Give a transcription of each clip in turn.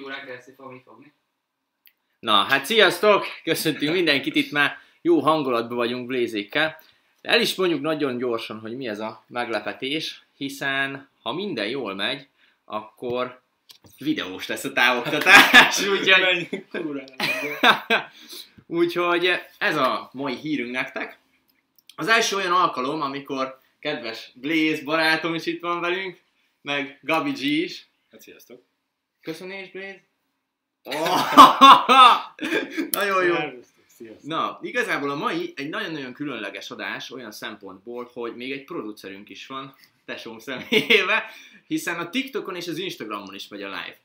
Négy órán keresztül fogni fogni. Na, hát sziasztok! Köszöntünk mindenkit, itt már jó hangulatban vagyunk Blézékkel. El is mondjuk nagyon gyorsan, hogy mi ez a meglepetés, hiszen ha minden jól megy, akkor videós lesz a távoktatás, úgyhogy, úgyhogy ez a mai hírünk nektek. Az első olyan alkalom, amikor kedves Blaze barátom is itt van velünk, meg Gabi G is. Hát sziasztok. Köszönés, Blaze! Oh, nagyon jó! Sziasztok. Na, igazából a mai egy nagyon-nagyon különleges adás olyan szempontból, hogy még egy producerünk is van, tesóm személyébe, hiszen a TikTokon és az Instagramon is megy a live.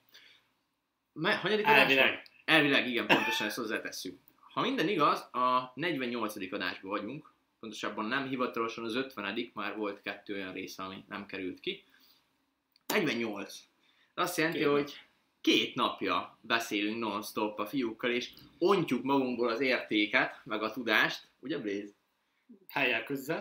Me, hanyadik adás Elvileg. van? Elvileg, igen, pontosan ezt hozzátesszük. Ha minden igaz, a 48. adásban vagyunk, pontosabban nem hivatalosan az 50 már volt kettő olyan része, ami nem került ki. 48. Azt jelenti, Két hogy két napja beszélünk non-stop a fiúkkal, és ontjuk magunkból az értéket, meg a tudást, ugye Blaze? Helyel közzel.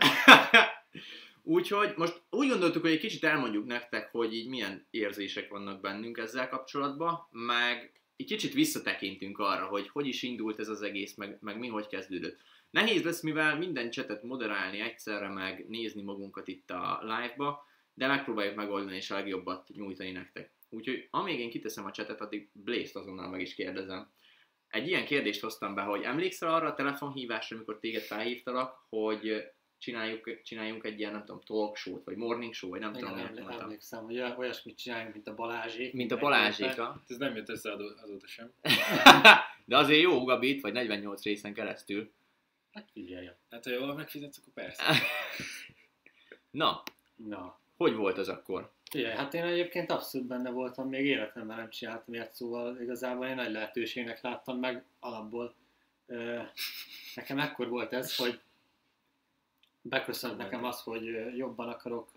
Úgyhogy most úgy gondoltuk, hogy egy kicsit elmondjuk nektek, hogy így milyen érzések vannak bennünk ezzel kapcsolatban, meg egy kicsit visszatekintünk arra, hogy hogy is indult ez az egész, meg, meg mi hogy kezdődött. Nehéz lesz, mivel minden csetet moderálni egyszerre, meg nézni magunkat itt a live-ba, de megpróbáljuk megoldani és a legjobbat nyújtani nektek. Úgyhogy amíg én kiteszem a csetet, addig Blaze-t azonnal meg is kérdezem. Egy ilyen kérdést hoztam be, hogy emlékszel arra a telefonhívásra, amikor téged felhívtalak, hogy csináljuk, csináljunk egy ilyen, nem tudom, talk show-t, vagy morning show, vagy nem Igen, tudom, emlé- mondtam. emlékszem, hogy olyasmit csináljunk, mint a Balázsék. Mint a Balázséka. Ez nem jött össze azó- azóta sem. De azért jó, Gabi, itt vagy 48 részen keresztül. Hát figyelj. Hát ha jól megfizetsz, akkor persze. Na, Na. hogy volt az akkor? Figyelj, hát én egyébként abszolút benne voltam, még életemben nem csináltam ilyet, szóval igazából én nagy lehetőségnek láttam meg alapból. Ö, nekem ekkor volt ez, hogy beköszönt nekem az, hogy jobban akarok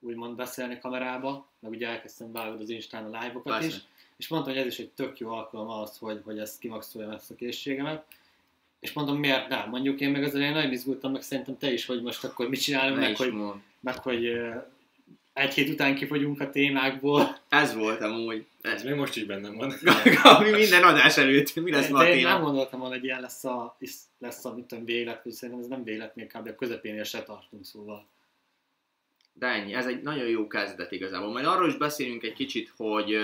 úgymond beszélni kamerába, meg ugye elkezdtem vágod az Instán a live-okat Persze. is, és mondtam, hogy ez is egy tök jó alkalom ahhoz, hogy, hogy ezt kimaxoljam ezt a készségemet. És mondom, miért nem? Mondjuk én meg az elején nagyon izgultam, meg szerintem te is, hogy most akkor mit csinálunk, Ne meg is hogy, meg hogy egy hét után kifogyunk a témákból. Ez volt amúgy. Ez Ez még most is bennem van. Gabi minden adás előtt. Mi lesz ma a De én nem téma? gondoltam volna, hogy ilyen lesz a, is- lesz a mit tudom, véglet, hogy szerintem ez nem véglet, még kb. a közepénél se tartunk, szóval. De ennyi, ez egy nagyon jó kezdet igazából. Majd arról is beszélünk egy kicsit, hogy,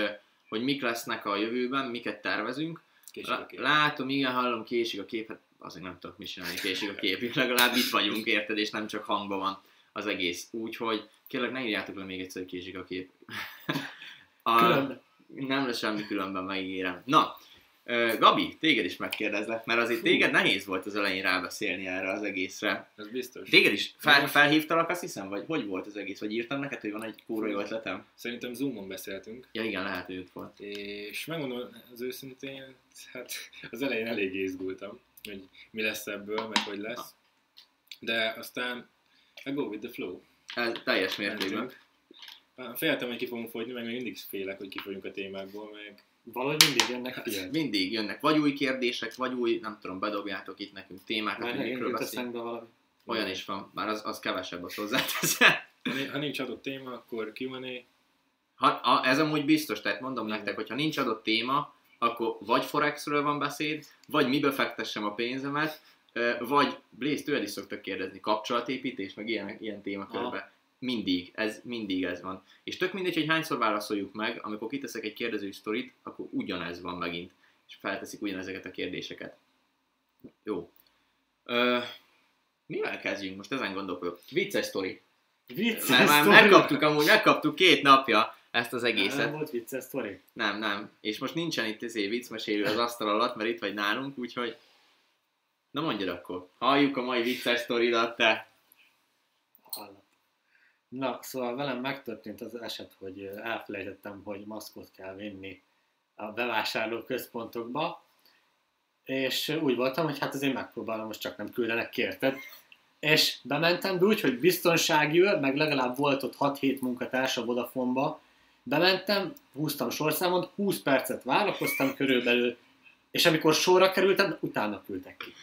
hogy mik lesznek a jövőben, miket tervezünk. A kép. Látom, igen, hallom, késik a kép, hát azért nem tudok mit csinálni, késik a kép, legalább itt vagyunk, érted, és nem csak hangban van az egész. Úgyhogy kérlek, ne írjátok le még egyszer, hogy késik a kép. A, Különben. nem lesz semmi különben, megígérem. Na, Gabi, téged is megkérdezlek, mert azért Fú. téged nehéz volt az elején rábeszélni erre az egészre. Ez biztos. Téged is fel, Most- felhívtalak, azt hiszem, vagy hogy volt az egész? Vagy írtam neked, hogy van egy kúra jó ötletem? Szerintem Zoomon beszéltünk, Ja igen, lehet, hogy ott volt. és megmondom az őszintén, hát az elején elég izgultam, hogy mi lesz ebből, meg hogy lesz. De aztán I go with the flow. Ez teljes mértékben. Féltem, hogy ki fogunk fogyni, meg még mindig félek, hogy kifogyunk a témákból, meg Valahogy mindig jönnek ilyen. Mindig jönnek vagy új kérdések, vagy új, nem tudom, bedobjátok itt nekünk témákat, hogy mikről beszélünk. Olyan is van, már az, az kevesebb, az hozzáteszem. ha ni- ha nincs adott téma, akkor Q&A, Ha, a, ez amúgy biztos, tehát mondom Igen. nektek, hogy ha nincs adott téma, akkor vagy Forexről van beszéd, vagy mibe fektessem a pénzemet, vagy Blaze, tőled is szoktak kérdezni, kapcsolatépítés, meg ilyen, ilyen témakörbe. Mindig, ez mindig ez van. És tök mindegy, hogy hányszor válaszoljuk meg, amikor kiteszek egy kérdező sztorit, akkor ugyanez van megint, és felteszik ugyanezeket a kérdéseket. Jó. Ö, mivel kezdjünk? Most ezen gondolkodok. Vicces sztori. Vicces Mert már megkaptuk amúgy, megkaptuk két napja ezt az Nem egészet. volt vicces sztori. Nem, nem. És most nincsen itt izé viccmesélő az asztal alatt, mert itt vagy nálunk, úgyhogy... Na mondjad akkor. Halljuk a mai vicces sztoridat, te. Na, szóval velem megtörtént az eset, hogy elfelejtettem, hogy maszkot kell vinni a bevásárló központokba, és úgy voltam, hogy hát azért megpróbálom, most csak nem küldenek kérted. És bementem, de úgy, hogy biztonságűr, meg legalább volt ott 6-7 munkatárs a Vodafone-ba, bementem, húztam sorszámot, 20 percet várakoztam körülbelül, és amikor sorra kerültem, utána küldtek ki.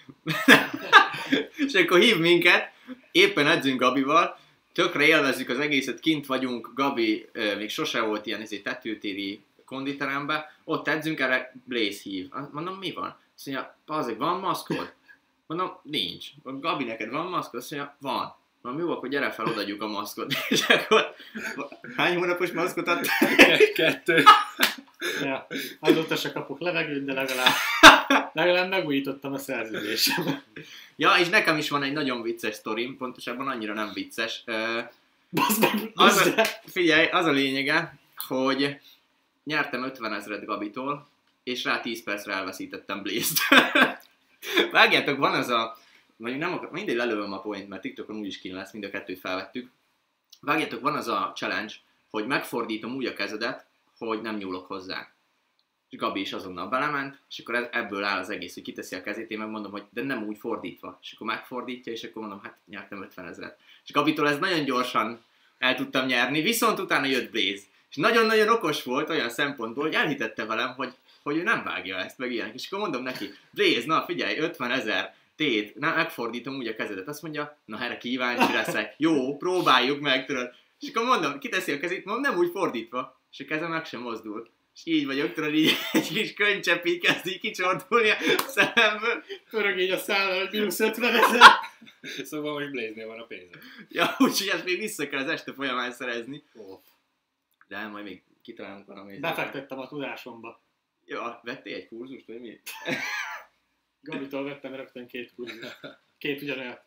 És akkor hív minket, éppen edzünk Gabival, tökre élvezzük az egészet, kint vagyunk, Gabi, ö, még sose volt ilyen izé, tetőtéri konditerembe, ott edzünk, erre Blaze hív. Mondom, mi van? Azt mondja, azért van maszkod? Mondom, nincs. Gabi, neked van maszkod? Azt mondja, van. Mondom, jó, akkor gyere fel, odaadjuk a maszkot. És akkor hány hónapos maszkot adtál? Kettő. Ja, azóta se kapok levegőt, de legalább, legalább megújítottam a szerződésem. Ja, és nekem is van egy nagyon vicces sztorim, pontosabban annyira nem vicces. Meg, Az a, figyelj, az a lényege, hogy nyertem 50 ezeret Gabitól, és rá 10 percre elveszítettem Blaze-t. Vágjátok, van az a, mondjuk nem akar, mindegy lelövöm a point, mert TikTokon úgyis kín lesz, mind a kettőt felvettük. Vágjátok, van az a challenge, hogy megfordítom úgy a kezedet, hogy nem nyúlok hozzá. És Gabi is azonnal belement, és akkor ez- ebből áll az egész, hogy kiteszi a kezét, én meg mondom, hogy de nem úgy fordítva. És akkor megfordítja, és akkor mondom, hát nyertem 50 ezeret. És Gabitól ez nagyon gyorsan el tudtam nyerni, viszont utána jött Blaze. És nagyon-nagyon okos volt olyan szempontból, hogy elhitette velem, hogy, hogy ő nem vágja ezt, meg ilyenek. És akkor mondom neki, Blaze, na figyelj, 50 ezer tét, na, megfordítom úgy a kezedet. Azt mondja, na erre kíváncsi leszek. Jó, próbáljuk meg, tudod. És akkor mondom, kiteszi a kezét, mondom, nem úgy fordítva. És a keze meg sem mozdul. És így vagyok, tudod, így egy kis könycsepp így kezd így kicsordulni a szememből. Pörög így a szállal, hogy mínusz 50 ezer. Szóval most Blaze-nél van a pénzem. Ja, úgyhogy ezt még vissza kell az este folyamán szerezni. De majd még kitalálunk valami. Befektettem a tudásomba. Ja, vettél egy kurzust, vagy mi? Gabitól vettem rögtön két kurzus. Két ugyanolyat.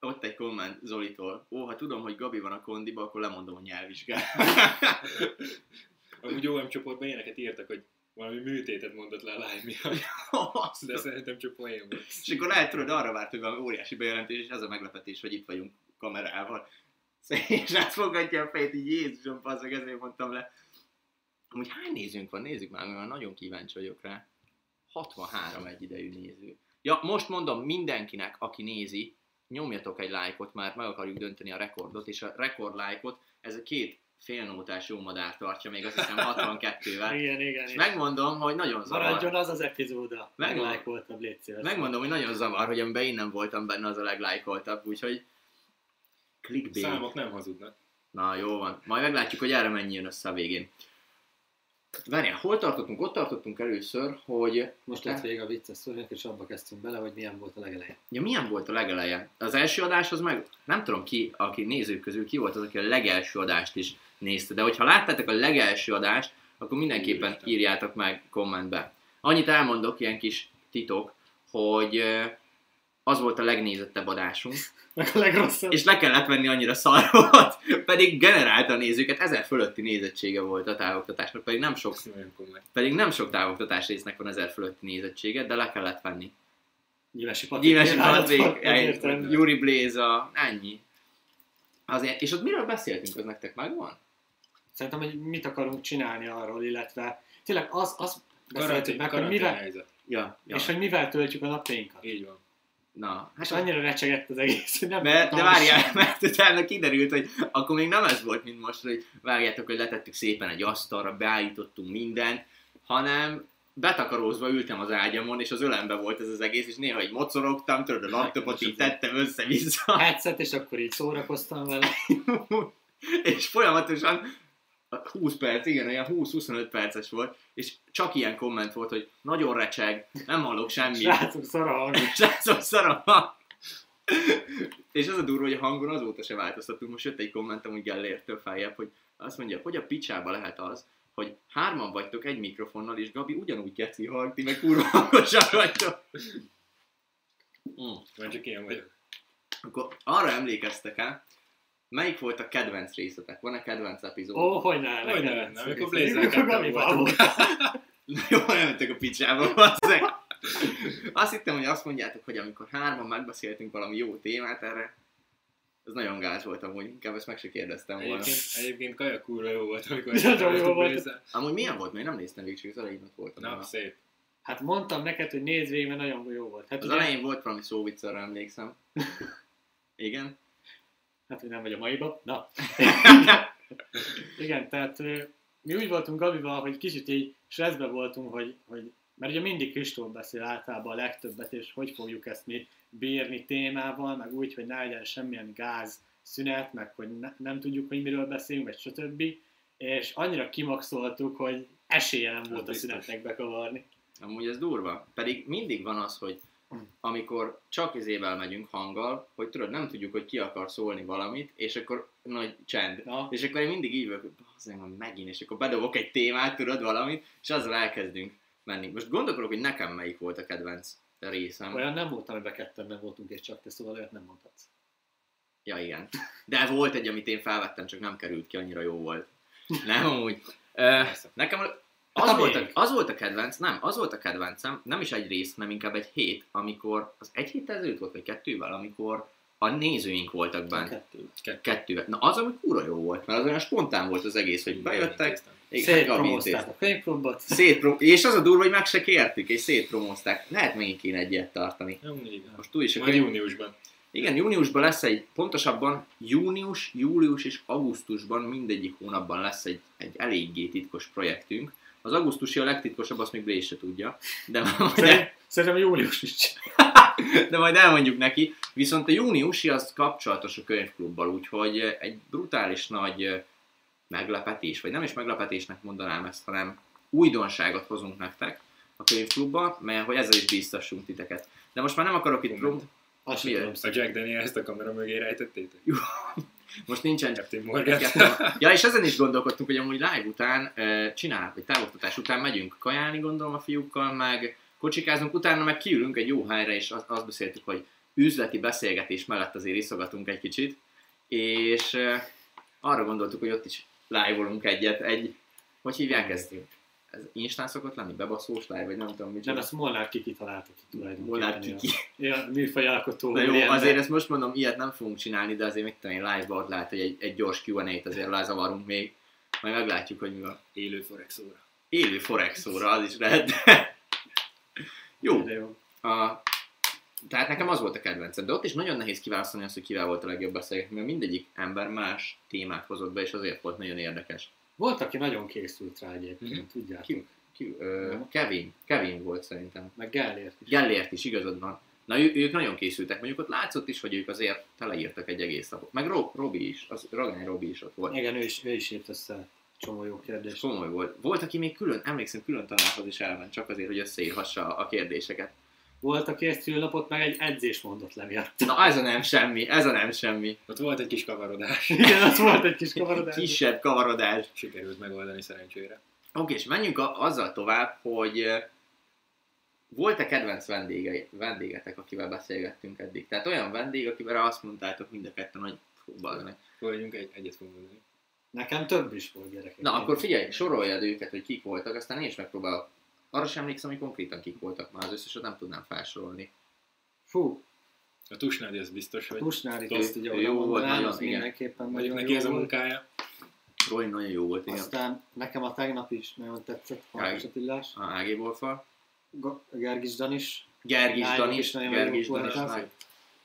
Ott egy komment Zolitól. Ó, ha tudom, hogy Gabi van a kondiba, akkor lemondom a nyelvvizsgát. Amúgy OM csoportban ilyeneket írtak, hogy valami műtétet mondott le a live miatt. De szerintem csak poén volt. és akkor lehet tudod, arra várt, hogy valami óriási bejelentés, és az a meglepetés, hogy itt vagyunk kamerával. És átfogadja a fejét, így Jézusom, passzak, ezért mondtam le. Amúgy hány nézőnk van? Nézzük már, mert nagyon kíváncsi vagyok rá. 63 egyidejű néző. Ja, most mondom mindenkinek, aki nézi, nyomjatok egy lájkot, mert meg akarjuk dönteni a rekordot, és a rekord lájkot, ez a két félnótás jó madár tartja, még azt hiszem 62-vel. Igen, igen. És és megmondom, hogy nagyon zavar. Maradjon az az epizóda. Meglájkoltabb, légy szíves. Megmondom, hogy nagyon zavar, hogy amiben én nem voltam benne, az a leglájkoltabb, úgyhogy clickbait. Számok nem hazudnak. Na, jó van. Majd meglátjuk, hogy erre mennyi jön össze a végén. Várjál, hol tartottunk? Ott tartottunk először, hogy... Most lett vége a vicces sztorinak, és abba kezdtünk bele, hogy milyen volt a legeleje. Ja, milyen volt a legeleje? Az első adás az meg... Nem tudom ki, aki nézők közül ki volt az, aki a legelső adást is nézte, de hogyha láttátok a legelső adást, akkor mindenképpen írjátok meg kommentbe. Annyit elmondok, ilyen kis titok, hogy az volt a legnézettebb adásunk, Meg a legrosszabb. és le kellett venni annyira szar volt, pedig generálta a nézőket, ezer fölötti nézettsége volt a távoktatásnak, pedig nem sok, pedig nem sok távoktatás résznek van ezer fölötti nézettsége, de le kellett venni. Gyimesi Patrik. Nyilván Patrik. Yuri Blaze, ennyi. Azért, és ott miről beszéltünk, az nektek megvan? Szerintem, hogy mit akarunk csinálni arról, illetve tényleg az, az beszéltük Karantén, meg, hogy mivel. Ja, ja. és hogy mivel töltjük a napjainkat. Így van. Na, hát annyira recsegett az egész, hogy nem Mert, de várjál, mert utána kiderült, hogy akkor még nem ez volt, mint most, hogy vágjátok, hogy letettük szépen egy asztalra, beállítottunk mindent, hanem betakarózva ültem az ágyamon, és az ölembe volt ez az egész, és néha így mocorogtam, tudod, a laptopot így tettem össze-vissza, Headset, és akkor így szórakoztam vele. és folyamatosan 20 perc, igen, olyan 20-25 perces volt, és csak ilyen komment volt, hogy nagyon recseg, nem hallok semmit. Srácok, szara hang. Srácok, szar a hang. És az a durva, hogy a hangon azóta se változtattunk. Most jött egy kommentem, hogy Gellértől feljebb, hogy azt mondja, hogy a picsába lehet az, hogy hárman vagytok egy mikrofonnal, és Gabi ugyanúgy keci hang, ti meg kurva hangosan vagytok. Mm. Csak ilyen vagyok. Akkor arra emlékeztek el, melyik volt a kedvenc részletek? Van-e kedvenc epizód? Ó, hogy ne, Hogy ne lenne, amikor volt. Na jó, nem mentek a picsába, bazzeg. Azt hittem, hogy azt mondjátok, hogy amikor hárman megbeszéltünk valami jó témát erre, ez nagyon gáz volt amúgy, inkább ezt meg se kérdeztem volna. Egyébként, egyébként kaja kurva jó volt, amikor Nagyon jó volt. Blaze-zel. Amúgy milyen volt? Még nem néztem végig, csak az elején ott voltam. Na, szép. Hát mondtam neked, hogy nézd végig, mert nagyon jó volt. Hát, az ugye, elején volt valami szóvic, arra emlékszem. Igen? Hát hogy nem vagy a maiba. Na. Igen, tehát mi úgy voltunk Gabival, hogy kicsit így stressbe voltunk, hogy, hogy mert ugye mindig Kristóf beszél általában a legtöbbet, és hogy fogjuk ezt mi bírni témával, meg úgy, hogy ne legyen semmilyen gáz szünet, meg hogy ne, nem tudjuk, hogy miről beszélünk, vagy stb. és annyira kimaxoltuk, hogy esélye nem volt a szünetnek bekavarni. Amúgy ez durva. Pedig mindig van az, hogy amikor csak izével megyünk hanggal, hogy tudod, nem tudjuk, hogy ki akar szólni valamit, és akkor nagy csend. Na, És akkor én mindig így vagyok, hogy megint, és akkor bedobok egy témát, tudod, valamit, és azzal elkezdünk menni. Most gondolok, hogy nekem melyik volt a kedvenc részem. olyan nem voltam, amiben ketten voltunk, és csak te szóval olyat nem mondhatsz. Ja, igen. De volt egy, amit én felvettem, csak nem került ki, annyira jó volt. Nem, amúgy. Ö, nekem az volt, a, még. az volt a kedvenc, nem, az volt a kedvencem, nem is egy rész, hanem inkább egy hét, amikor, az egy héttel ezelőtt volt, vagy kettővel, amikor a nézőink voltak bent. kettő. Kettővel. Na az, ami kúra jó volt, mert az olyan spontán volt az egész, hogy bejöttek. Szétpromozták a könyvklubot. Szétpro- és az a durva, hogy meg se kértük, és szétpromozták. Lehet megint kéne egy ilyet tartani. Igen. Most túl is a Majd könyv... júniusban. Igen, júniusban lesz egy, pontosabban június, július és augusztusban mindegyik hónapban lesz egy, egy eléggé titkos projektünk. Az augusztusi a legtitkosabb, azt még Blaze se tudja, de majd, Szerint- Szerintem július is. de majd elmondjuk neki. Viszont a júniusi az kapcsolatos a könyvklubbal, úgyhogy egy brutális nagy meglepetés, vagy nem is meglepetésnek mondanám ezt, hanem újdonságot hozunk nektek a könyvklubba, mert hogy ezzel is bíztassunk titeket. De most már nem akarok itt prom- Azt sem tudom. A Jack Daniels-t a kamera mögé rejtettétek? Most nincsen Captain Morgan. Ja, és ezen is gondolkodtunk, hogy amúgy live után csinálunk, vagy távoktatás után megyünk kajálni, gondolom a fiúkkal, meg kocsikázunk, utána meg kiülünk egy jó helyre, és azt, beszéltük, hogy üzleti beszélgetés mellett azért iszogatunk egy kicsit, és arra gondoltuk, hogy ott is live-olunk egyet, egy, hogy hívják ezt? Ez Instán szokott lenni? Bebaszós live, vagy nem tudom mit Nem, ezt Molnár Kiki találta ki tulajdonképpen. Molnár Kiki. Ja, műfaj alkotó. Na jó, ilyen, azért ezt most mondom, ilyet nem fogunk csinálni, de azért mit tudom én, live-ban ott lehet, hogy egy, egy gyors Q&A-t azért lezavarunk még. Majd meglátjuk, hogy mi van. Élő Forex óra. Élő Forex óra, az is lehet. Jó, De jó. a, tehát nekem az volt a kedvencem, de ott is nagyon nehéz kiválasztani azt, hogy kivel volt a legjobb beszélgetni, mert mindegyik ember más témát hozott be, és azért volt nagyon érdekes. Volt, aki nagyon készült rá egyébként, Mhm. tudjátok. Ki, ki, ö. Kevin, Kevin volt szerintem. Meg Gellért is. Gellért is, igazad van. Na, ő, ők nagyon készültek, mondjuk ott látszott is, hogy ők azért teleírtak egy egész napot. Meg Rob, Robi is, az Ragány Robi is ott volt. Igen, ő is, ő is írt össze csomó jó És kérdést. komoly volt. Volt, aki még külön, emlékszem, külön tanárhoz is elment, csak azért, hogy összeírhassa a kérdéseket. Volt, aki ezt szülnapot meg egy edzés mondott le miatt. Na, ez a nem semmi, ez a nem semmi. Ott volt egy kis kavarodás. Igen, az volt egy kis kavarodás. Kisebb kavarodás. Sikerült megoldani szerencsére. Oké, és menjünk a, azzal tovább, hogy volt-e kedvenc vendége, vendégetek, akivel beszélgettünk eddig? Tehát olyan vendég, akivel azt mondtátok mind a ketten, hogy meg. Fogadjunk egy, egyet fogunk mondani. Nekem több is volt gyerekek. Na, akkor figyelj, soroljad őket, hogy kik voltak, aztán én is megpróbálok. Arra sem emlékszem, hogy konkrétan kik voltak már, az összeset nem tudnám felsorolni. Fú, A Tusnádi az biztos, hogy Tusnárit Ő- azt ugye jó volt, nagyon, az igen. mindenképpen mondjuk nagyon neki jó ez a volt. munkája. Roy nagyon jó volt, igen. Aztán nekem a tegnap is nagyon tetszett, Farkas Attilás. A AG Wolfa. Gergis Danis. Gergis Danis, is nagyon Gergis Danis.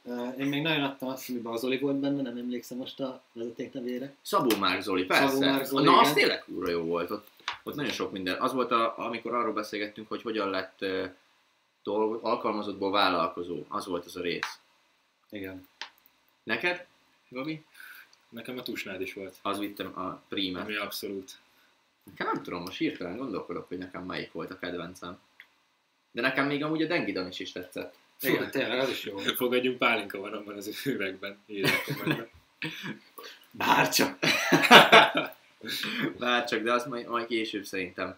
Uh, Én még nagyon adtam azt, amiben az Oli volt benne, nem emlékszem most a vezeték nevére. Szabó Márk Zoli, persze. Szabó Márk Zoli, Na, igen. az tényleg kurva jó volt. Ott, ott nagyon sok minden. Az volt, a, amikor arról beszélgettünk, hogy hogyan lett uh, dolg, alkalmazottból vállalkozó. Az volt az a rész. Igen. Neked, Gabi? Nekem a Tusnád is volt. Az vittem a prímet. Ami abszolút. Nekem nem tudom, most hirtelen gondolkodok, hogy nekem melyik volt a kedvencem. De nekem még amúgy a Dengi Danis is tetszett. Igen, tényleg az is jó. Fogadjunk pálinka van abban az üvegben. Bárcsak. Bárcsak, de az majd, majd később szerintem.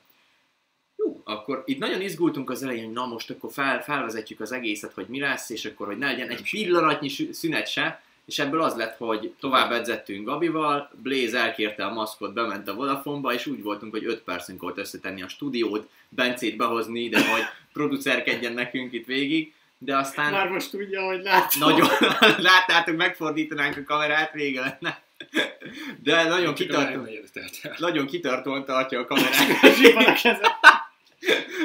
Jó, akkor itt nagyon izgultunk az elején, hogy na most akkor fel, felvezetjük az egészet, hogy mi lesz, és akkor, hogy ne legyen egy pillanatnyi szünet se, és ebből az lett, hogy tovább edzettünk Gabival, Blaze elkérte a maszkot, bement a Vodafone-ba, és úgy voltunk, hogy 5 percünk volt összetenni a stúdiót, Bencét behozni ide, hogy producerkedjen nekünk itt végig, de aztán... Már most tudja, hogy látom. Nagyon, láttátok, megfordítanánk a kamerát, vége lenne. De nagyon Csak a kitartó, háromnegyed telt el. nagyon kitartóan tartja a kamerát,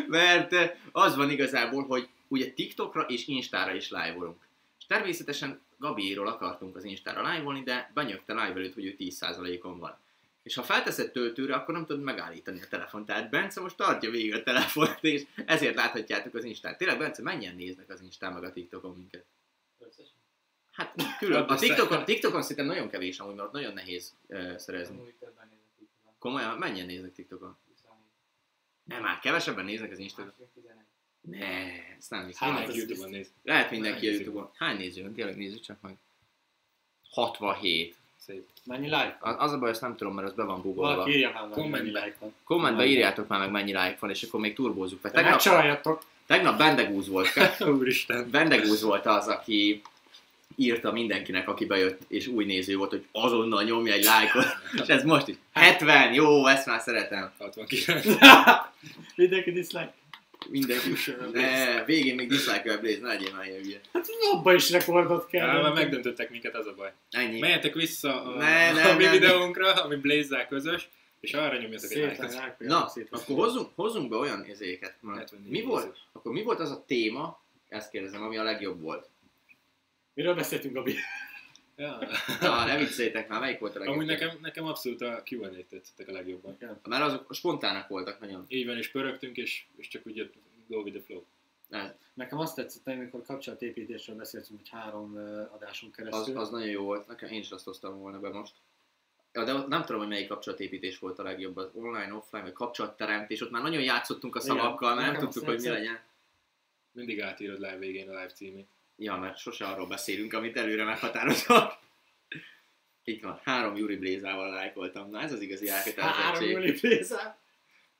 mert eh, az van igazából, hogy ugye TikTokra és Instára is live-olunk. És természetesen Gabiéról akartunk az Instára live de benyögte live előtt, hogy ő 10%-on van. És ha felteszed töltőre, akkor nem tudod megállítani a telefon. Tehát Bence most tartja végig a telefont, és ezért láthatjátok az Instát. Tényleg, Bence, mennyien néznek az Instán meg a TikTokon minket? Hát külön. A. TikTokon, TikTokon szerintem nagyon kevés amúgy, mert nagyon nehéz uh, szerezni. Van. Komolyan, mennyien néznek TikTokon? Nem, már kevesebben néznek az Instagram. Ne, ezt nem hiszem. Hát, Mindenki ez Youtube-on néz. Lehet mindenki a Hány Youtube-on. Hány néző van? Tényleg nézzük csak meg. 67. Szép. Mennyi like? Az az a baj, azt nem tudom, mert az be van googolva. Valaki írja már mennyi like van. Kommentbe írjátok már meg mennyi like van, és akkor még turbózzuk Tegnap, csaljatok! tegnap Bendegúz volt. Úristen. Bendegúz volt az, aki írta mindenkinek, aki bejött, és új néző volt, hogy azonnal nyomja egy lájkot. és ez most is. 70, jó, ezt már szeretem. 69. Mindenki dislike. Mindenki. Ne, végén még dislike-vel Blaze, ne legyél már ilyen hülye. Hát abba is rekordot kell. Á, már megdöntöttek minket, az a baj. Ennyi. Menjetek vissza a, Ne, ne, a mi ne. videónkra, ami blaze közös, és arra nyomjatok egy lájkot. Na, szépen. akkor hozzunk, hozzunk be olyan 74 Mi volt? Akkor mi volt az a téma, ezt kérdezem, ami a legjobb volt? Miről beszéltünk, Gabi? Ja. Na, ne vicceljétek már, melyik volt a legjobb? Amúgy nekem, nekem abszolút a Q&A tetszettek a legjobban. Mert azok spontának voltak nagyon. Így van, és pörögtünk, és, és csak úgy jött go with the flow. Ne, Nekem azt tetszett, amikor kapcsolatépítésről beszéltünk, hogy három adáson Az, keresztül. az nagyon jó volt, nekem én is azt hoztam volna be most. Ja, de nem tudom, hogy melyik kapcsolatépítés volt a legjobb, az online, offline, vagy kapcsolatteremtés, ott már nagyon játszottunk a Igen, szavakkal, mert nem tudtuk, hogy mi legyen. Mindig átírod live végén a live címét. Ja, mert sose arról beszélünk, amit előre meghatározok. Itt van, három Yuri Blézával lájkoltam. Na ez az igazi Három elkötelezettség. Júli Pézár.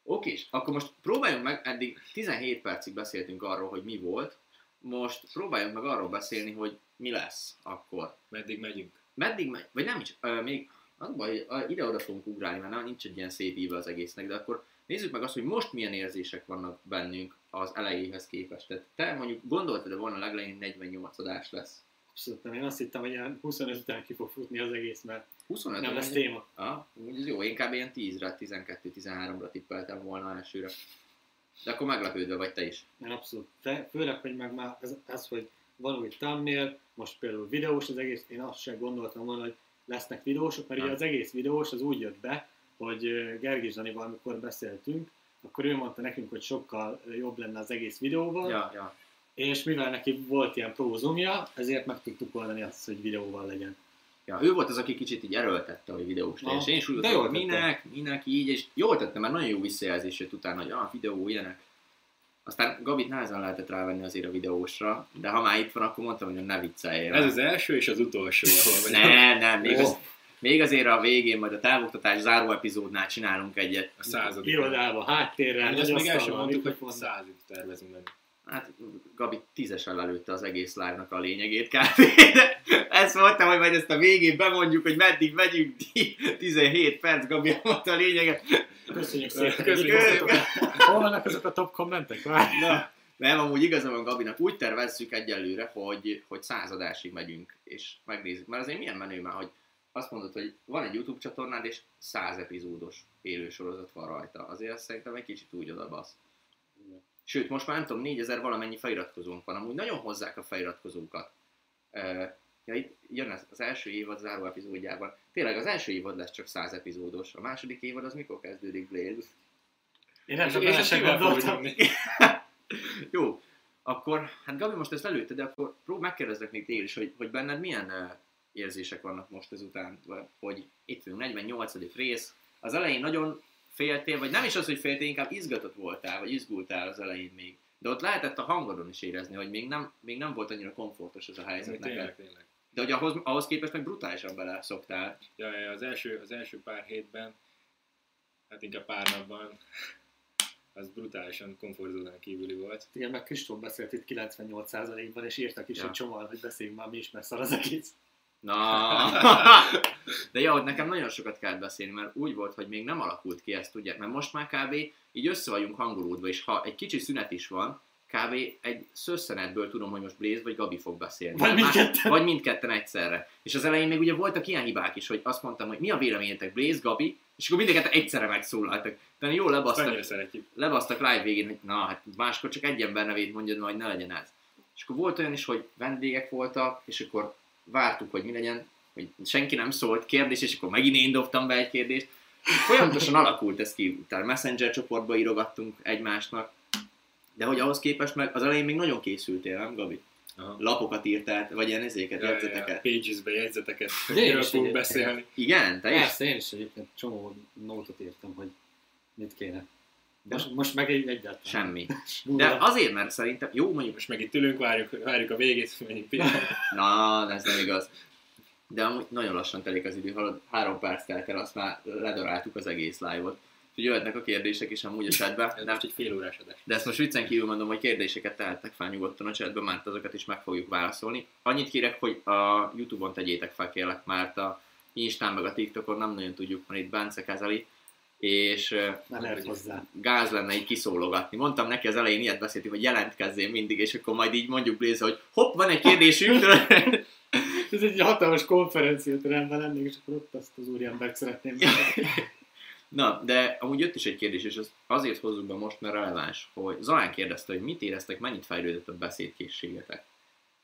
Oké, akkor most próbáljunk meg, eddig 17 percig beszéltünk arról, hogy mi volt, most próbáljunk meg arról beszélni, hogy mi lesz akkor. Meddig megyünk? Meddig megy, vagy nem is, ö, még az baj, ide-oda fogunk ugrálni, mert nem, nincs egy ilyen szép íve az egésznek, de akkor nézzük meg azt, hogy most milyen érzések vannak bennünk az elejéhez képest. Tehát te mondjuk gondoltad volna legelején 48 adás lesz. Abszolút nem. Én azt hittem, hogy ilyen 25 után ki fog futni az egész, mert 25 nem lesz téma. Ah, jó, én kb. ilyen 10-re, 12-13-ra tippeltem volna elsőre. De akkor meglepődve vagy te is. Én abszolút. De főleg, hogy meg már ez, ez, hogy van új thumbnail, most például videós az egész, én azt sem gondoltam volna, hogy lesznek videósok, mert ugye Nem. az egész videós az úgy jött be, hogy ö, Gergely Zsanival, amikor beszéltünk, akkor ő mondta nekünk, hogy sokkal jobb lenne az egész videóval, Ja, ja. és mivel neki volt ilyen pro zoomja, ezért meg tudtuk oldani azt, hogy videóval legyen. Ja, ő volt az, aki kicsit így erőltette, hogy videós legyen. És én is úgy de voltam, hogy minek, minek így, és jól tette, mert nagyon jó visszajelzés jött utána, hogy ah, videó, ilyenek. Aztán Gabit nehezen lehetett rávenni azért a videósra, de ha már itt van, akkor mondtam, hogy ne vicceljél. Ez az első és az utolsó, ahol vagyok. Nem, nem, még, Ó. az, még azért a végén, majd a távoktatás záró epizódnál csinálunk egyet. A századik. Irodába, háttérrel, Hát ezt még el sem mondtuk, hogy százig tervezünk menni. Hát Gabi tízesen lelőtte az egész live-nak a lényegét kb. De ezt mondtam, hogy majd ezt a végén bemondjuk, hogy meddig megyünk, 17 perc, Gabi mondta a lényeget. Köszönjük szépen. Köszönjük szépen. Hol vannak azok a top kommentek? Na, nem, amúgy igaza van Gabinak, úgy tervezzük egyelőre, hogy, hogy századásig megyünk, és megnézzük. Mert azért milyen menő már, hogy azt mondod, hogy van egy YouTube csatornád, és száz epizódos élősorozat van rajta. Azért azt szerintem egy kicsit úgy odabasz. Sőt, most már nem tudom, 4000 valamennyi feliratkozónk van. Amúgy nagyon hozzák a feliratkozókat. Ja, itt jön az, az első évad záró epizódjában. Tényleg az első évad lesz csak 100 epizódos. A második évad az mikor kezdődik, Blaze? Én nem És, csak és fogod gondoltam. Jó, akkor, hát Gabi most ezt lelőtte, de akkor prób megkérdezlek még téged is, hogy, hogy benned milyen érzések vannak most ezután, hogy itt vagyunk, 48. rész, az elején nagyon féltél, vagy nem is az, hogy féltél, inkább izgatott voltál, vagy izgultál az elején még. De ott lehetett a hangodon is érezni, hogy még nem, még nem volt annyira komfortos ez a helyzet neked. Tényleg, tényleg. De hogy ahhoz, ahhoz képest meg brutálisan bele szoktál. Ja, ja, az első, az első pár hétben, hát inkább pár napban, az brutálisan komfortzónán kívüli volt. Igen, meg Kristóf beszélt itt 98%-ban, és írtak is Ja. egy csomóan, hogy beszéljünk már mi is, mert szar az egész. Na, de jó, hogy nekem nagyon sokat kell beszélni, mert úgy volt, hogy még nem alakult ki ezt, ugye, mert most már kb. így össze vagyunk hangolódva, és ha egy kicsi szünet is van, kb. egy szösszenetből tudom, hogy most Blaze vagy Gabi fog beszélni. Vagy mindketten. Vagy mindketten egyszerre. És az elején még ugye voltak ilyen hibák is, hogy azt mondtam, hogy mi a véleményetek Blaze, Gabi, és akkor mindketten egyszerre megszólaltak. Jól Azt lebasztak, lebasztak live végén, hogy na, hát máskor csak egy ember nevét mondjad, majd ne legyen ez. És akkor volt olyan is, hogy vendégek voltak, és akkor vártuk, hogy mi legyen, hogy senki nem szólt kérdés, és akkor megint én dobtam be egy kérdést. Folyamatosan alakult ez ki, utána Messenger csoportba írogattunk egymásnak, de hogy ahhoz képest meg az elején még nagyon készültél, nem Gabi? Aha. lapokat írtál, vagy ilyen ezéket, Ja, ja, jegyzeteket. Pages-be jegyzeteket, De én miről is fogunk beszélni. Igen, te is? Persze, én is egyébként csomó nótot írtam, hogy mit kéne. De- Most, most meg egy egyáltalán. Semmi. De azért, mert szerintem, jó mondjuk, Most meg itt ülünk, várjuk, várjuk a végét, mennyi pillanat. na, ez nem igaz. De amúgy nagyon lassan telik az idő, halad, három perc telt el, azt már ledaráltuk az egész live-ot. Úgyhogy jöhetnek a kérdések is amúgy a chatbe. Ez De, most egy fél órás adás. de ezt most viccen kívül mondom, hogy kérdéseket tehettek fel nyugodtan a chatbe, mert azokat is meg fogjuk válaszolni. Annyit kérek, hogy a Youtube-on tegyétek fel kérlek, mert a Instán meg a TikTokon nem nagyon tudjuk, mert itt Bence kezeli, és lehet hozzá. gáz lenne így kiszólogatni. Mondtam neki az elején ilyet beszéltünk, hogy jelentkezzél mindig, és akkor majd így mondjuk Blaze, hogy hopp, van egy kérdésünk, Ez egy hatalmas konferenciateremben lennék, és akkor ott azt az úriembert szeretném. Na, de amúgy jött is egy kérdés, és az azért hozzuk be most, mert releváns, hogy Zalán kérdezte, hogy mit éreztek, mennyit fejlődött a beszédkészségetek.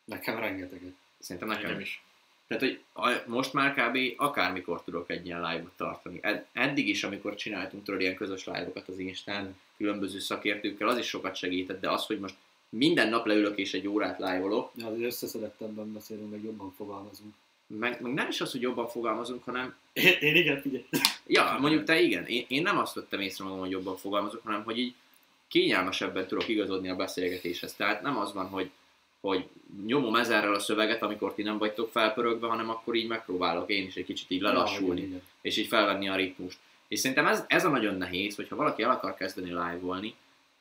Nekem rengeteget. Szerintem nekem Nekem is. Tehát, hogy most már kb. akármikor tudok egy ilyen live-ot tartani. Ed- Eddig is, amikor csináltunk tudod ilyen közös live-okat az Instán, különböző szakértőkkel, az is sokat segített, de az, hogy most minden nap leülök és egy órát live-olok, Ja, azért összeszedettebben beszélünk, meg jobban fogalmazunk. meg, meg nem is az, hogy jobban fogalmazunk, hanem Én, én igen, figyelj. Ja, mondjuk te igen. Én, én nem azt vettem észre magam, hogy jobban fogalmazok, hanem hogy így kényelmesebben tudok igazodni a beszélgetéshez. Tehát nem az van, hogy, hogy nyomom ezerrel a szöveget, amikor ti nem vagytok felpörögve, hanem akkor így megpróbálok én is egy kicsit így lelassulni, Ja, és így felvenni a ritmust. És szerintem ez, ez a nagyon nehéz, hogyha valaki el akar kezdeni live-olni,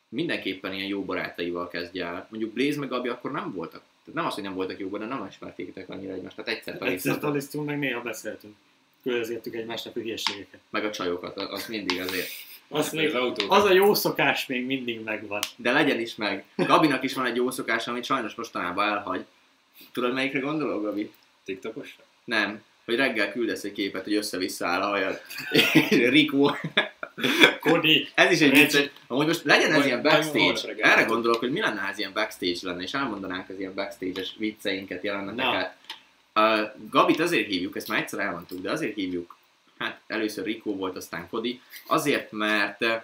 mindenképpen ilyen jó barátaival kezdje el. Mondjuk Blaze meg Gabi akkor nem voltak. Tehát nem az, hogy nem voltak jóban, de nem ismertétek annyira egymást. Tehát egyszer igen. Egyszer talisztunk, meg néha beszéltünk. Küldözgettük egymásnak a hülyeségeket. meg a csajokat, az mindig azért. Az, még, az az a jó szokás még mindig megvan. De legyen is meg. Gabinak is van egy jó szokása, amit sajnos mostanában elhagy. Tudod, melyikre gondolok, Gabi? TikTokosra? Nem. Hogy reggel küldesz egy képet, hogy össze-vissza áll a hajad. Rikó. Kodi, Ez is egy vicces. Amúgy most legyen ez ilyen backstage. Erre gondolok, hogy mi lenne, ha ez ilyen backstage lenne, és elmondanánk az ilyen backstage-es vicceinket, jeleneteket. Uh, Gabit azért hívjuk, ezt már egyszer elmondtuk, de azért hívjuk, hát először Rikó volt, aztán Kodi, azért, mert eh,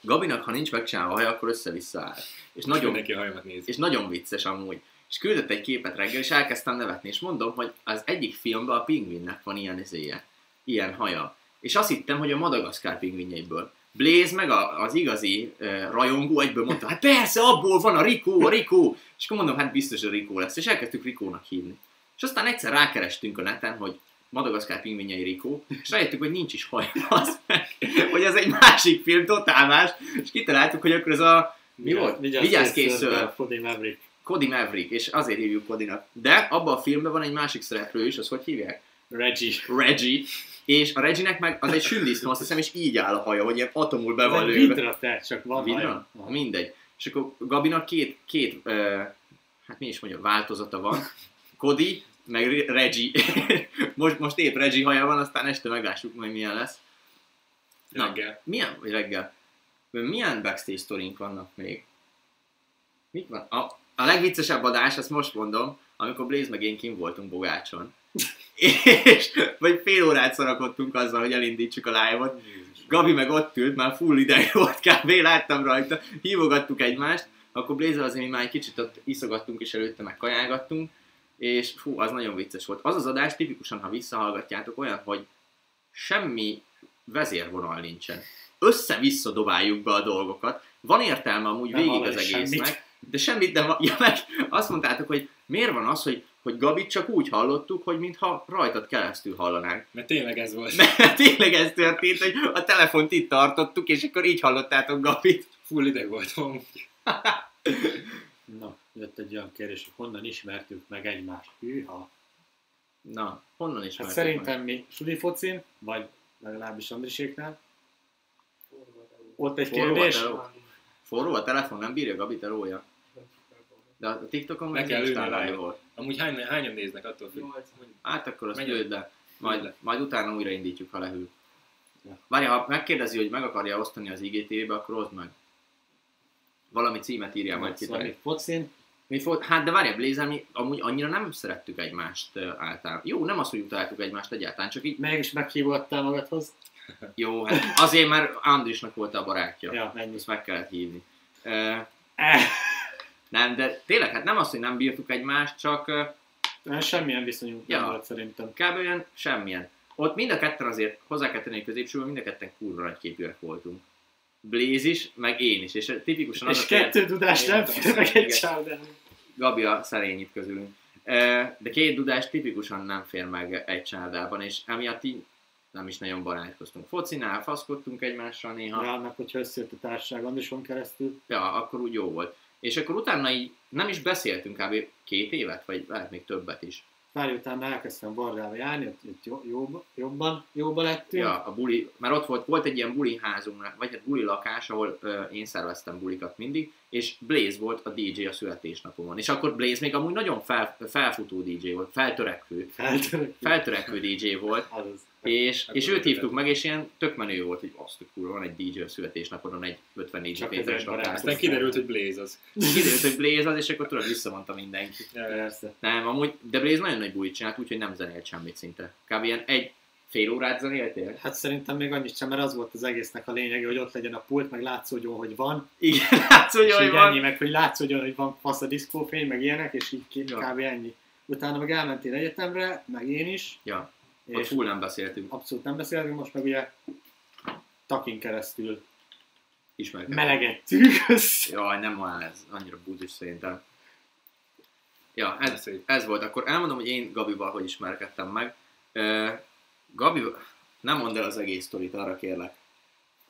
Gabinak, ha nincs megcsinálva a haja, akkor össze-vissza áll. És Nagyon neki a hajamat nézi. és nagyon vicces amúgy. És küldött egy képet reggel, és elkezdtem nevetni, és mondom, hogy az egyik filmben a pingvinnek van ilyen izéje, ilyen haja. És azt hittem, hogy a Madagaszkár pingvinjeiből. Blaze meg a, az igazi uh, rajongó egyből mondta, hát persze, abból van a Rikó, a Rikó. És akkor mondom, hát biztos a Rikó lesz. És elkezdtük Rikónak hívni. És aztán egyszer rákerestünk a neten, hogy Madagaszkár pingvinjei Rikó, és rájöttük, hogy nincs is haj, az meg, hogy ez egy másik film, totál más, és kitaláltuk, hogy akkor ez a, mi volt? Vigyázz kész ször. Kodi Maverick. Cody Maverick, és azért hívjuk Codynak. De abban a filmben van egy másik szereplő is, az hogy hívják? Reggie. Reggie. És a Reggie-nek meg az egy sündisznó, azt hiszem, és így áll a haja, hogy ilyen atomul be van lőve. vidra, tehát csak van Vidra? haja. Aha. Mindegy. És akkor Gabinak két, két uh, hát mi is mondjam, változata van. Cody, meg Re- Reggie. most, most épp Reggie haja van, aztán este meglássuk majd milyen lesz. Na. Reggel. Milyen, vagy reggel? Milyen backstage sztorink vannak még? Mik van? A, a legviccesebb adás, ezt most mondom, amikor Blaze meg én kim voltunk Bogácson. És vagy fél órát szarakodtunk azzal, hogy elindítsuk a live-ot. Gabi meg ott ült, már full ideje volt kb. láttam rajta, hívogattuk egymást, akkor Blaze azért mi már egy kicsit ott iszogattunk és előtte meg kajálgattunk, és fú, az nagyon vicces volt. Az az adás tipikusan, ha visszahallgatjátok, olyan, hogy semmi vezérvonal nincsen. Össze-vissza dobáljuk be a dolgokat. Van értelme amúgy Nem végig az egésznek, semmit. de semmit nem, ja, meg azt mondtátok, hogy miért van az, hogy, hogy Gabit csak úgy hallottuk, hogy mintha rajtad keresztül hallanánk. Mert tényleg ez volt. Mert tényleg ez történt, hogy a telefont itt tartottuk, és akkor így hallottátok Gabit. Full ideg voltam. Na, jött egy olyan kérdés, hogy honnan ismertük meg egymást. Hűha. Na, honnan is Hát szerintem mi suli focin, vagy legalábbis Andriséknál. Ott egy Forró a kérdés. teló. Forró a telefon, nem bírja Gabi telója. De a TikTokon Meg meg kell ülni volt. Amúgy hány, hányan néznek attól függ? Hát akkor azt lőd le. Majd, le. majd utána újraindítjuk, ha lehűl. Ja. Várja, ha megkérdezi, hogy meg akarja osztani az IGTV-be, akkor oszd meg. Valami címet írjál majd ki. Szóval te. mi focin, Mi volt? Hát de várja, Blazer, mi amúgy annyira nem szerettük egymást uh, általán. Jó, nem az, hogy utáltuk egymást egyáltalán, csak így mégis meghívottál magadhoz. jó, hát azért, mert Andrisnak volt a barátja. Ja, ennyi. Ezt meg kellett hívni. Uh, Eh, Nem, de tényleg, hát nem az, hogy nem bírtuk egymást, csak Nem, Semmilyen viszonyunk Ja. nem volt szerintem. kb. olyan semmilyen. Ott mind a ketten azért hozzá kell tenni, középsőben mind a ketten kurva nagy képűek voltunk. Blaze is, meg én is, és tipikusan az És a fél- kettő tudás nem fér meg egy igen. Gabi a szerény itt közülünk. De két dudás tipikusan nem fér meg egy csárdában, és emiatt így nem is nagyon barátkoztunk. Focinál faszkodtunk egymással néha, Ja, annak, hogyha összejött a társaság Andison keresztül. ja, akkor úgy jó volt. És akkor utána így nem is beszéltünk kb. két évet, vagy lehet még többet is. Pár év után elkezdtem Vardába járni, ott, ott jó, jobb, jobban, jobban lettünk. Ja, a buli, mert ott volt, volt egy ilyen buli házunk, vagy hát buli lakás, ahol ö, én szerveztem bulikat mindig, és Blaze volt a DJ a születésnapomon. És akkor Blaze még amúgy nagyon fel, felfutó DJ volt, feltörekvő, Feltörök. feltörekvő DJ volt, Azaz. És, Hát és őt hívtuk meg, és ilyen tök menő volt, hogy azt kurva, van egy DJ születésnapodon, egy 54 Csak méteres ezért lakás. Aztán kiderült, hogy Blaze az. Kiderült, hogy Blaze az, és akkor tudod, visszamondta mindenki. Persze. Nem, amúgy, de Blaze nagyon nagy bulit csinált, úgyhogy nem zenélt semmit szinte. Kb. ilyen egy fél órát zenéltél? Hát szerintem még annyit sem, mert az volt az egésznek a lényege, hogy ott legyen a pult, meg látszódjon, hogy van. Igen, látsz, hogy így ennyi, van. meg hogy látszódjon, hogy van fasz a diszkófény, meg ilyenek, és így ki- Ja. kb. ennyi. Utána meg elmentél egyetemre, meg én is, Ja, ott és full nem beszéltünk. abszolút nem beszéltünk, most meg ugye takin keresztül Ismerkedünk. melegettünk össze. Jaj, nem van ez, annyira búzis szerintem. Ja, ez, Ez volt. Akkor elmondom, hogy én Gabival hogy ismerkedtem meg. Uh, Gabi, nem mondd el az egész sztorit, arra kérlek.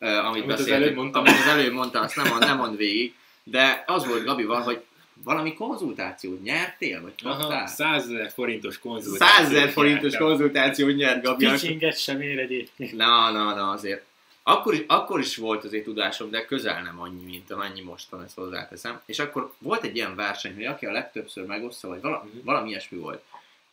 Uh, amit, Amit az előbb mondtam. Amit az előbb mondtam, azt nem mond, nem mond végig. De az volt Gabival, hogy valami konzultációt nyertél, vagy kaptál? 100 ezer forintos konzultáció. 100 ezer forintos konzultációt nyert Gabi. Kicsinget sem ér egyébként. Na, na, na, azért. Akkor is, akkor is volt azért tudásom, de közel nem annyi, mint amennyi most van, ezt hozzáteszem. És akkor volt egy ilyen verseny, hogy aki a legtöbbször megoszta, vagy vala, Mhm. valami ilyesmi volt.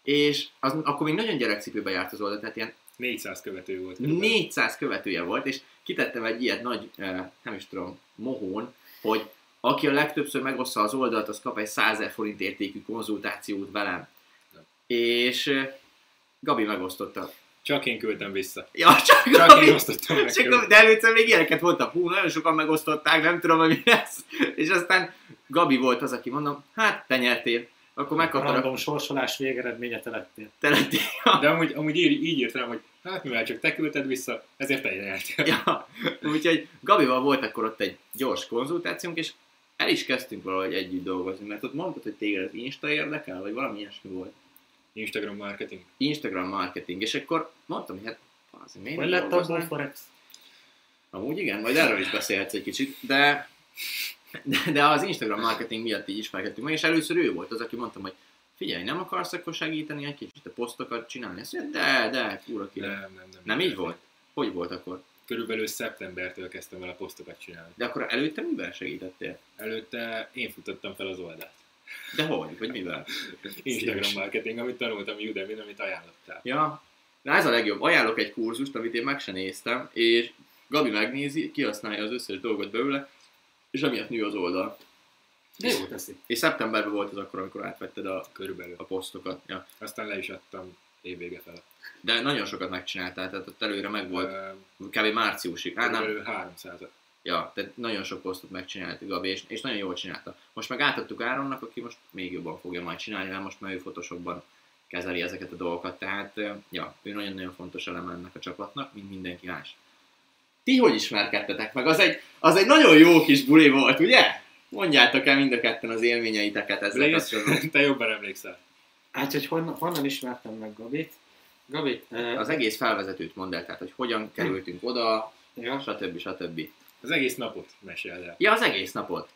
És az, akkor még nagyon gyerekcipőbe járt az oldal, tehát ilyen 400 követő volt. körülbelül. 400 követője volt, és kitettem egy ilyet nagy, eh, nem is tudom, mohón, hogy aki a legtöbbször megoszta az oldalt, az kap egy 100 000 forint értékű konzultációt velem. Ja. És Gabi megosztotta. Csak én küldtem vissza. Ja, csak, Csak Gabi, én osztottam meg. Csak, de előtte még ilyeneket mondtam, hú, nagyon sokan megosztották, nem tudom, hogy mi lesz. És aztán Gabi volt az, aki mondom, hát te nyertél. Akkor megkaptad a random sorsolás végeredménye te lettél. te lettél. De amúgy, amúgy így, így írt rám, hogy hát mivel csak te küldted vissza, ezért te nyertél. Ja. Úgyhogy Gabival volt akkor ott egy gyors konzultációnk, és el is kezdtünk valahogy együtt dolgozni, mert ott mondtad, hogy téged az Insta érdekel, vagy valami ilyesmi volt. Instagram marketing. Instagram marketing, és akkor mondtam, hogy hát azért miért Hogy nem lett abból Forex? Amúgy igen, majd erről is beszélhetsz egy kicsit, de, de, de az Instagram marketing miatt így ismerkedtünk meg, és először ő volt az, aki mondtam, hogy figyelj, nem akarsz akkor segíteni egy kicsit a posztokat csinálni? Azt mondja, de, de, kúra ki. Nem, Nem, nem, nem. nem így volt? Hogy volt akkor? Körülbelül szeptembertől kezdtem el a posztokat csinálni. De akkor előtte mivel segítettél? Előtte én futottam fel az oldalt. De hogy? Vagy mivel? Instagram marketing, amit tanultam Udemy-n, amit ajánlottál. Ja, de ez a legjobb. Ajánlok egy kurzust, amit én meg sem néztem, és Gabi megnézi, kihasználja az összes dolgot belőle, és amiatt nő az oldal. De jó teszi. És szeptemberben volt az akkor, amikor átvetted a, Körülbelül. a posztokat. Ja. Aztán le is adtam évvége fele. De nagyon sokat megcsináltál, tehát ott előre meg volt. Kb. márciusig. Hát nem. Körülbelül 300 Ja, tehát nagyon sok posztot megcsinált Gabi, és, és nagyon jól csinálta. Most meg átadtuk Áronnak, aki most még jobban fogja majd csinálni, mert most már ő Photoshopban kezeli ezeket a dolgokat, tehát ja, ő nagyon-nagyon fontos eleme ennek a csapatnak, mint mindenki más. Ti hogy ismerkedtetek meg? Az egy, az egy nagyon jó kis buli volt, ugye? Mondjátok el mind a ketten az élményeiteket ezzel kapcsolatban. Te jobban emlékszel. Hát, hogy honnan, honnan ismertem meg Gabit? Gabit, eh, Az egész felvezetőt mondd el, tehát hogy hogyan kerültünk oda, ja, stb. stb. Az egész napot meséld el. Ja, az egész napot.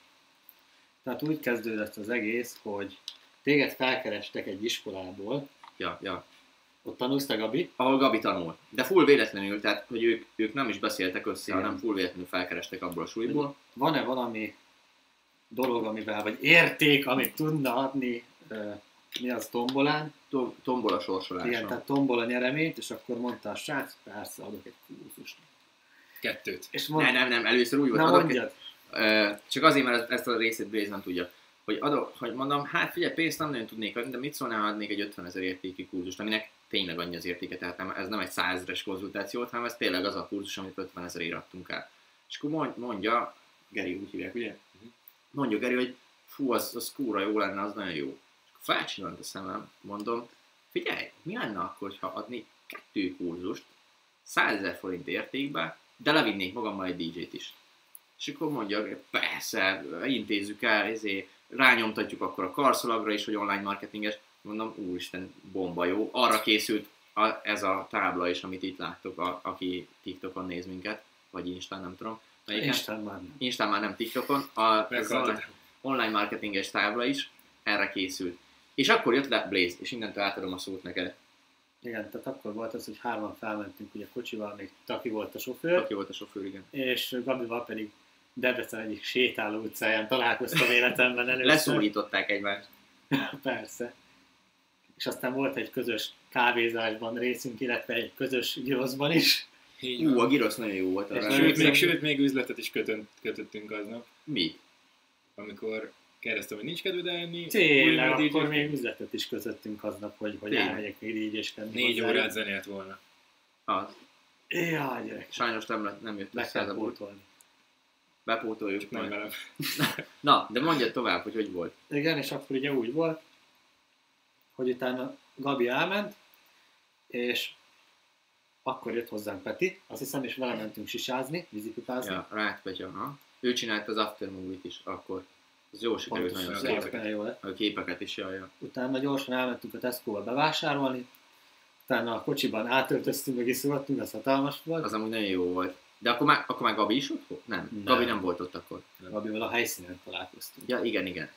tehát úgy kezdődött az egész, hogy téged felkerestek egy iskolából, Ja, ja. ott tanulsz te, Gabi, ahol Gabi tanul. De full véletlenül, tehát hogy ők, ők nem is beszéltek össze, Igen. hanem full véletlenül felkerestek abból a súlyból. van-e valami dolog, amivel, vagy érték, amit tudna adni, mi az tombolán, To- Tombola sorsolása. igen, tehát tombola nyereményt, és akkor mondta a srác, persze adok egy kurzust. Kettőt. És Ne, mondta, nem, nem, először úgy volt, na adok egy, ö, csak azért, mert ezt a részét Blaze nem tudja, hogy, adok, hogy mondom, hát figyelj, pénzt nem nagyon tudnék adni, de mit szólnál, adnék egy 50 ezer értékű kurzust, aminek tényleg annyi az értéke, tehát nem, ez nem egy 100 ezeres konzultáció, volt, hanem ez tényleg az a kurzus, amit 50 ezerért adtunk el. És akkor mond- mondja, Geri úgy hívják, ugye? Mhm. Mondja Geri, hogy fú, az, az kúra jó lenne, az nagyon jó. Felcsillant a szemem, mondom, figyelj, mi lenne akkor, ha adnék kettő kurzust, 100 ezer forint értékbe, de levinnék magammal egy DJ-t is. És akkor mondja, persze, intézzük el, ezért rányomtatjuk akkor a karszalagra is, hogy online marketinges. Mondom, úristen, bomba jó. Arra készült a, ez a tábla is, amit itt láttok, a, aki TikTokon néz minket, vagy Instán, nem tudom. Melyiken? Isten már nem. Instán már nem TikTokon. A, ez online, online marketinges tábla is erre készült. És akkor jött le Blaze, és innentől átadom a szót neked. Igen, tehát akkor volt az, hogy hárman felmentünk ugye kocsival, még Taki volt a sofőr, Aki volt a sofőr, igen. és Gabival pedig Debrecen egyik sétáló utcáján találkoztam életemben először. Leszólították egymást. Persze. És aztán volt egy közös kávézásban részünk, illetve egy közös gyroszban is. Így Ú, a girosz nagyon jó volt. Arra Sőt, még, sőt, még üzletet is kötön, kötöttünk aznap, Mi? amikor kérdeztem, hogy nincs kedved elni. Tényleg, akkor DJ még üzletet is közöttünk aznap, hogy, hogy Tényleg? elmegyek még DJ-skedni. Négy hozzá. órát zenélt volna. Az. Jaj, gyerek, Sajnos nem, lett- nem jött meg össze ez kell a pótolni. Bepótoljuk Csak nem majd. velem. Na, de mondja tovább, hogy hogy volt. Igen, és akkor ugye úgy volt, hogy utána Gabi elment, és akkor jött hozzánk Peti, azt hiszem, és vele mentünk sisázni, vízipipázni. Ja, Rát Petya, ha. Ő csinált az Aftermovie-t is akkor. Az jó sikerült, nagyon az szép. képeken jó lett. A képeket is, jaj, ja. Utána gyorsan elmentünk a Tesco-ba bevásárolni, utána a kocsiban átöltöztünk, meg iszoltunk, az hatalmas volt. Az amúgy nagyon jó volt. De akkor már, akkor már Gabi is ott volt? Nem. Nem. Gabi nem volt ott akkor. Gabival a helyszínen találkoztunk. Ja, igen, igen.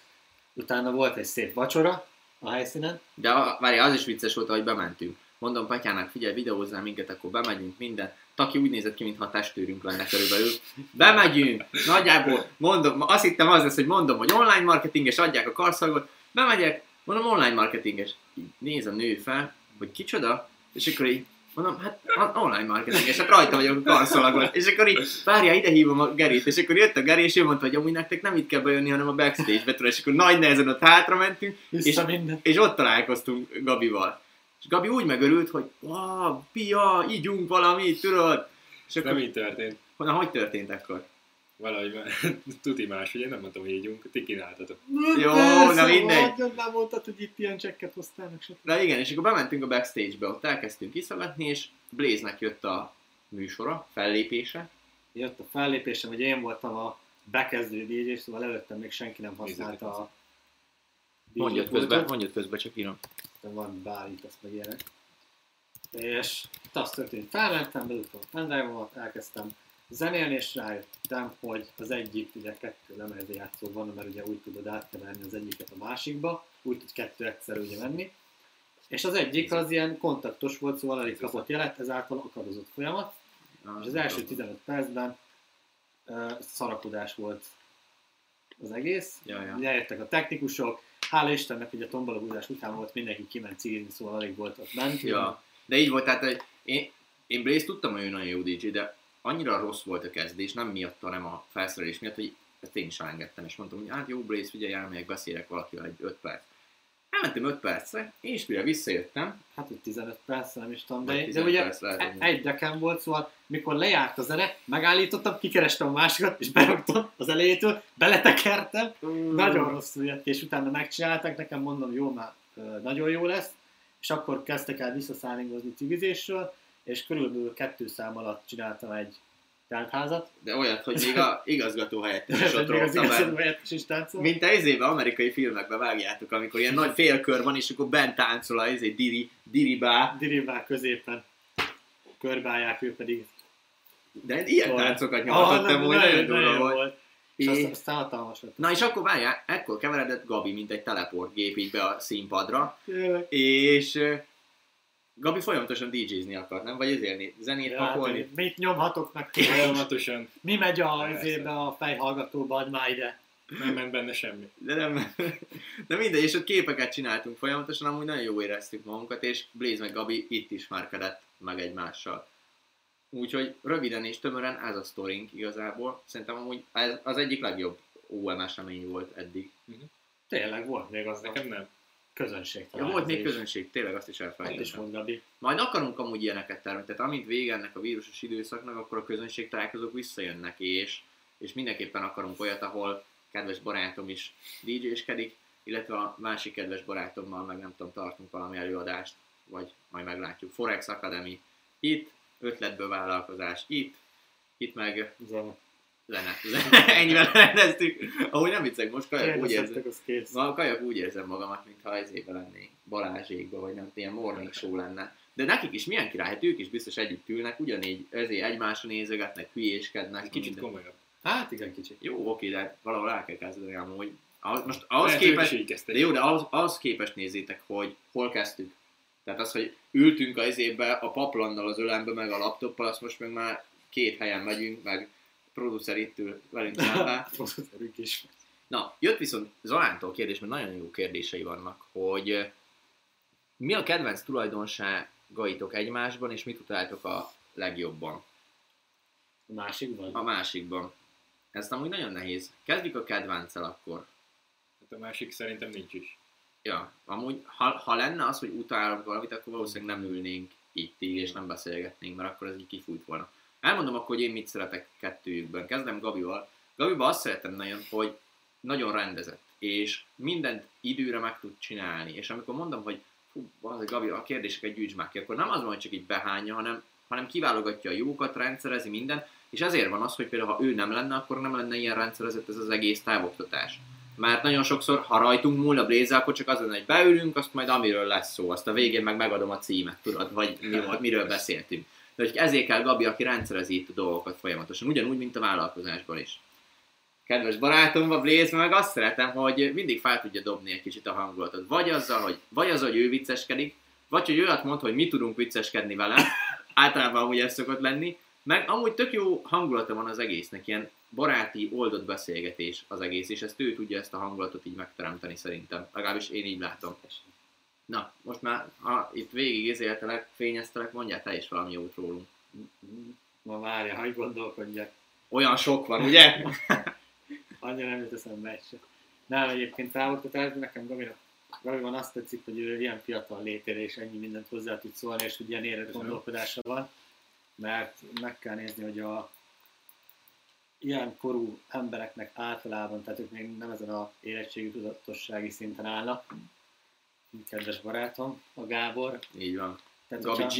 Utána volt egy szép vacsora a helyszínen, De a, várj, az is vicces volt, hogy bementünk. Mondom Patyának, figyelj, videózzál minket, akkor bemegyünk minden. Taki úgy nézett ki, mintha testőrünk lenne körülbelül. Bemegyünk, nagyjából, mondom, azt hittem az lesz, hogy mondom, hogy online marketinges, adják a karszalagot. Bemegyek, mondom online marketinges. Így néz a nő fel, hogy kicsoda, és akkor így Mondom, hát on- online marketinges, hát rajta vagyok a karszalagon. És akkor így, várjál, ide hívom a Gerit, és akkor jött a Geri, és ő mondta, hogy amúgy nektek nem itt kell bejönni, hanem a backstage-be, tudod, és akkor nagy nehezen ott hátra mentünk, minden. és ott találkoztunk Gabival. És Gabi úgy megörült, hogy wow, pia, ígyunk valamit, tudod? És Nem akkor, így történt. na, hogy történt akkor? Valahogy már, tuti más, ugye nem mondtam, hogy ígyunk, ti kínáltatok. Jó, Persze, na mindegy. hogy Nem mondtad, hogy itt ilyen csekket hoztálnak, stb. Na igen, és akkor bementünk a backstage-be, ott elkezdtünk kiszavetni, és Blaze-nek jött a műsora, fellépése. Jött a fellépésem, hogy én voltam a bekezdő DJ, szóval előttem még senki nem használta a Mondjad közben, mondjad közben, csak írom. van bárít, azt meg ilyenek. És azt történt, felmentem, beültem a pendrive-omat, elkezdtem zenélni, és rájöttem, hogy az egyik, ugye kettő lemezjátszó van, mert ugye úgy tudod átkeverni az egyiket a másikba, úgy tud kettő egyszer ugye menni. És az egyik az ilyen kontaktos volt, szóval alig kapott jelet, ezáltal akadozott folyamat, és az első 15 percben uh, szarakodás volt az egész. Ja, ja. Eljöttek a technikusok, hála Istennek, hogy a tombologózás után volt mindenki kiment cigizni, szóval alig volt ott bent. Ja, de így volt, tehát hogy én, én Blaze tudtam, hogy ő nagyon jó DJ, de annyira rossz volt a kezdés, nem miatta, hanem a felszerelés miatt, hogy ezt én is elengedtem, és mondtam, hogy hát jó Blaze, figyelj, elmegyek, beszélek valakivel egy 5 perc. Elmentem 5 percre, és mire visszajöttem, Hát, hogy 15 perc, nem is tudom, de, de 15 ugye e- egy dekem volt, szóval mikor lejárt a zene, megállítottam, kikerestem a másikat, és beraktam az elejétől, beletekertem, nagyon rosszul jött és utána megcsinálták, nekem mondom, jó, már nagyon jó lesz, és akkor kezdtek el visszaszállingozni cigizésről, és körülbelül kettő szám alatt csináltam egy tántházat, de olyat, hogy még a igazgató helyettes is ott táncol. Mint a izébe, amerikai filmekben vágjátok, amikor ilyen nagy félkör van, és akkor bent táncol a izé, diri, diribá, Diribál középen körbeállják, ő pedig de ilyen Hol? táncokat nyomhatottam, hogy nagyon durva volt. És És- aztán, aztán hatalmas lett. Na és akkor várjál, ekkor keveredett Gabi, mint egy teleportgép így be a színpadra, Tényleg. és Gabi folyamatosan DJ-zni akart, nem? Vagy ezért zenét Ja, pakolni. hát, mit nyomhatok meg? Folyamatosan Mi megy a, azért a fejhallgatóba, add már ide. nem ment benne semmi. De nem, de mindegy, és ott képeket csináltunk folyamatosan, amúgy nagyon jó éreztük magunkat, és Blaze meg Gabi itt ismerkedett meg egymással. Úgyhogy röviden és tömören ez a sztorink igazából. Szerintem amúgy ez az egyik legjobb OM esemény volt eddig. Tényleg volt még az Nekem nem. Közönség Ja, volt még is. közönség, tényleg azt is is elfelejtettem. volt Gabi. Majd akarunk amúgy ilyeneket tervezni, tehát amint vége ennek a vírusos időszaknak, akkor a közönség találkozók visszajönnek, és, és mindenképpen akarunk olyat, ahol kedves barátom is DJ-skedik, illetve a másik kedves barátommal meg nem tudom, tartunk valami előadást, vagy majd meglátjuk. Forex Academy itt, ötletből vállalkozás itt, itt meg Zene. Zene. zene. Ennyivel rendeztük. Ahogy nem viccek, most kajak úgy érzem. Ma kajak úgy érzem magamat, mintha ezébe lennék, Balázsékba, vagy nem ilyen morning show lenne. De nekik is milyen király, hát ők is biztos együtt ülnek, ugyanígy ezért egymásra nézegetnek, hülyéskednek. Kicsit minden. komolyabb. Hát igen, kicsit. Jó, oké, de valahol el kell kezdeni amúgy. Most ahhoz Lehet, képest, de jó, de ahhoz, ahhoz képest nézzétek, hogy hol kezdtük. Tehát az, hogy ültünk az évbe a paplannal az ölembe, meg a laptoppal, azt most meg már két helyen megyünk, meg producer itt ül velünk szemben. Producerük is. Na, jött viszont Zalántól kérdés, mert nagyon jó kérdései vannak, hogy mi a kedvenc tulajdonságaitok egymásban, és mit utáltok a legjobban A másikban? a másikban? Ez amúgy nagyon nehéz. Kezdjük a kedvencel akkor. Hát a másik szerintem nincs is. Ja, amúgy, ha, ha lenne az, hogy utálok valamit, akkor valószínűleg nem ülnénk itt így, és nem beszélgetnénk, mert akkor ez így kifújt volna. Elmondom akkor, hogy én mit szeretek kettőjükben. Kezdem Gabival. Gabival azt szeretem nagyon, hogy nagyon rendezett, és mindent időre meg tud csinálni. És amikor mondom, hogy fú, az Gabi, a kérdéseket gyűjts már ki, akkor nem az van, hogy csak így behányja, hanem, hanem kiválogatja a jókat, rendszerezi minden, és ezért van az, hogy például ha ő nem lenne, akkor nem lenne ilyen rendszerezett ez az egész távoktatás. Mert nagyon sokszor, ha rajtunk múl a Blaze, akkor csak az lenne, hogy beülünk, azt majd amiről lesz szó, azt a végén meg megadom a címet, tudod, vagy mi miről beszéltünk. Hogy ezért kell Gabi, aki rendszerezi itt a dolgokat folyamatosan, ugyanúgy, mint a vállalkozásban is. Kedves barátomba, Blaze, meg azt szeretem, hogy mindig fel tudja dobni egy kicsit a hangulatot. Vagy azzal, hogy, vagy azzal, hogy ő vicceskedik, vagy hogy olyat mond, hogy mi tudunk vicceskedni vele, általában amúgy ez szokott lenni, meg amúgy tök jó hangulata van az egésznek, ilyen baráti, oldott beszélgetés az egész, és ezt ő tudja ezt a hangulatot így megteremteni szerintem. Legalábbis én így látom. Na, most már, ha itt végig izéltelek, fényeztelek, mondjál te is valami jót rólunk. Ma várja, hogy gondolkodjak. Olyan sok van, ugye? Annyira nem jut eszembe egy se. Nem, egyébként távoktatásban nekem Gabinak Gabiban azt tetszik, hogy ő ilyen fiatal létére és ennyi mindent hozzá tud szólni, és hogy ilyen érett gondolkodása van, mert meg kell nézni, hogy a ilyen korú embereknek általában, tehát ők még nem ezen a érettségi tudatossági szinten állnak, kedves barátom, a Gábor. Így van. Tehát, Gabi G.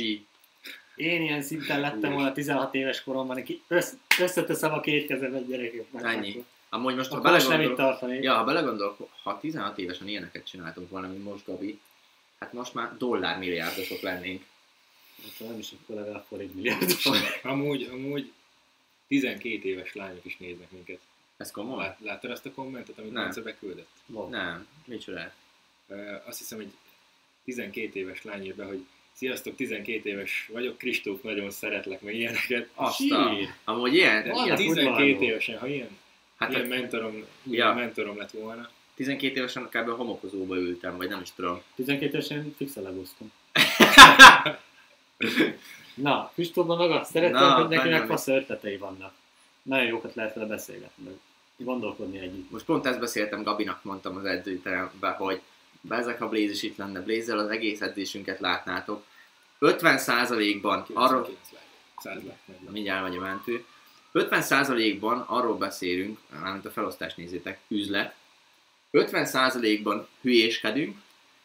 én ilyen szinten lettem volna 16 éves koromban, aki össz, összeteszem a két kezemet gyerekeknek. Ennyi. Akkor, Ha mondj most, ha akkor most nem itt belegondolok, tartani. ja, ha belegondolok, ha 16 évesen ilyeneket csináltunk volna, mint most Gabi, hát most már dollármilliárdosok lennénk. Hát nem is akkor legalább forint milliárdos. Amúgy, amúgy 12 éves lányok is néznek minket. Ez komoly? Lát, láttad azt a kommentet, amit. Bence beküldött? Nem, micsoda? Azt hiszem, hogy 12 éves lány ír be, hogy Sziasztok, 12 éves vagyok, Kristóf, nagyon szeretlek, meg ilyeneket. Azt. Amúgy ilyen? De ilyen 12 udvarlók. évesen, ha ilyen, Hát ilyen a mentorom, Ja. ja. mentorom lett volna, 12 évesen kb. a homokozóba ültem, vagy nem is tudom. 12 évesen fixen legoztam. Na, Kristófban meg azt szeretem, Na, hogy neki meg fasz ötletei vannak. Nagyon jókat lehet vele beszélgetni, gondolkodni együtt. Most pont ezt beszéltem, Gabinak mondtam az edzőteremben, hogy ezek a Blaze is itt lenne. blaze az egész edzésünket látnátok. 50%-ban arról, 99 lány, 100 lány. Na, mindjárt vagy a mentő. 50%-ban arról beszélünk, mármint a felosztást nézzétek, üzlet. 50%-ban hülyéskedünk,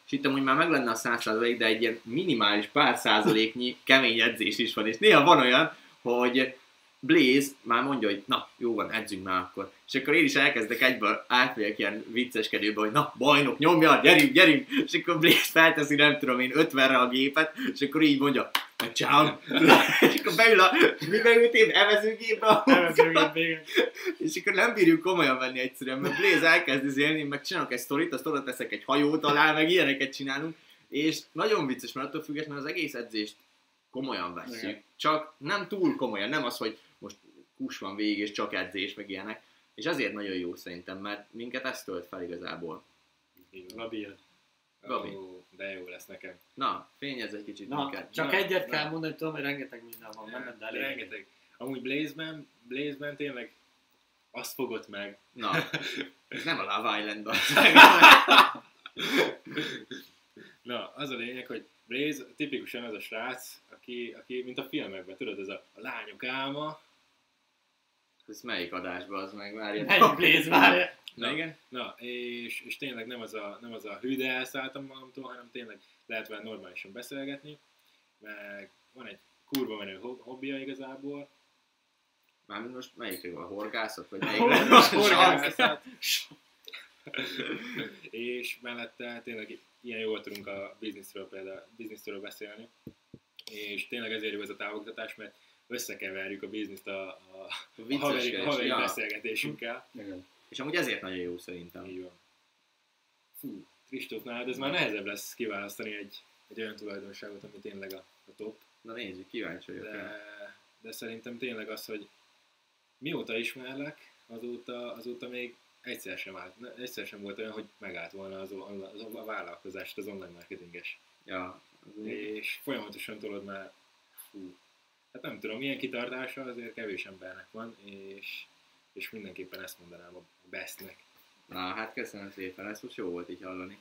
és itt amúgy már meg lenne a 100%, de egy ilyen minimális pár százaléknyi kemény edzés is van, és néha van olyan, hogy Blaze már mondja, hogy na, jó van, edzünk már akkor. És akkor én is elkezdek egyből átmegyek ilyen vicceskedőbe, hogy na, bajnok, nyomja, gyerünk, gyerünk, és akkor Blaze felteszi, nem tudom én, 50-re a gépet, és akkor így mondja, ciao. és akkor beül a, mi beült én, evezőgépbe, Elmezőgép vége. és akkor nem bírjuk komolyan venni egyszerűen, mert Blaze elkezd izélni, meg csinálok egy sztorit, azt oda teszek egy hajót alá, meg ilyeneket csinálunk, és nagyon vicces, mert attól függetlenül az egész edzést komolyan vesszük. Igen. Csak nem túl komolyan, nem az, hogy kus van végig, és csak edzés, meg ilyenek. És azért nagyon jó szerintem, mert minket ez tölt fel igazából. Gabi. Gabi. De jó lesz nekem. Na, fényezz egy kicsit Na, minket. csak Na, egyet na. kell mondani, tudom, hogy rengeteg minden van benne, de de elég. rengeteg. Amúgy Blaze-ben, Blaze-ben tényleg azt fogott meg. Na, ez nem a Love Island Na, az a lényeg, hogy Blaze tipikusan az a srác, aki, aki mint a filmekben, tudod, ez a, a lányok álma, Ez melyik adásban az meg? Várja. Melyik Blaze, várja. Na igen? Na, és, és tényleg nem az a, nem az a hű, de elszálltam magamtól, hanem tényleg lehet vele normálisan beszélgetni, meg van egy kurva menő hob- hobbija igazából. Mármint most melyik a horgászat, vagy melyik? Horgászat. és mellette tényleg ilyen jól tudunk a bizniszről például bizniszről beszélni, és tényleg ezért jó ez a távoktatás, mert összekeverjük a bizniszt a, a, a haveri, Vicceskedés, haveri ja. beszélgetésünkkel. Igen. És amúgy ezért nagyon jó szerintem. Így van. Fú, Kristóf, nálad ez már nehezebb lesz kiválasztani egy, egy olyan tulajdonságot, ami tényleg a, a top, Na nézzük, kíváncsi vagyok. de, de szerintem tényleg az, hogy mióta ismerlek, azóta, azóta még egyszer sem, állt, egyszer sem volt olyan, hogy megállt volna az, o- az, a vállalkozást, az online marketinges. Ja, az És folyamatosan tudod már, fú, hát nem tudom, milyen kitartása azért kevés embernek van, és, és mindenképpen ezt mondanám a bestnek. Na, hát köszönöm szépen, ez most jó volt így hallani.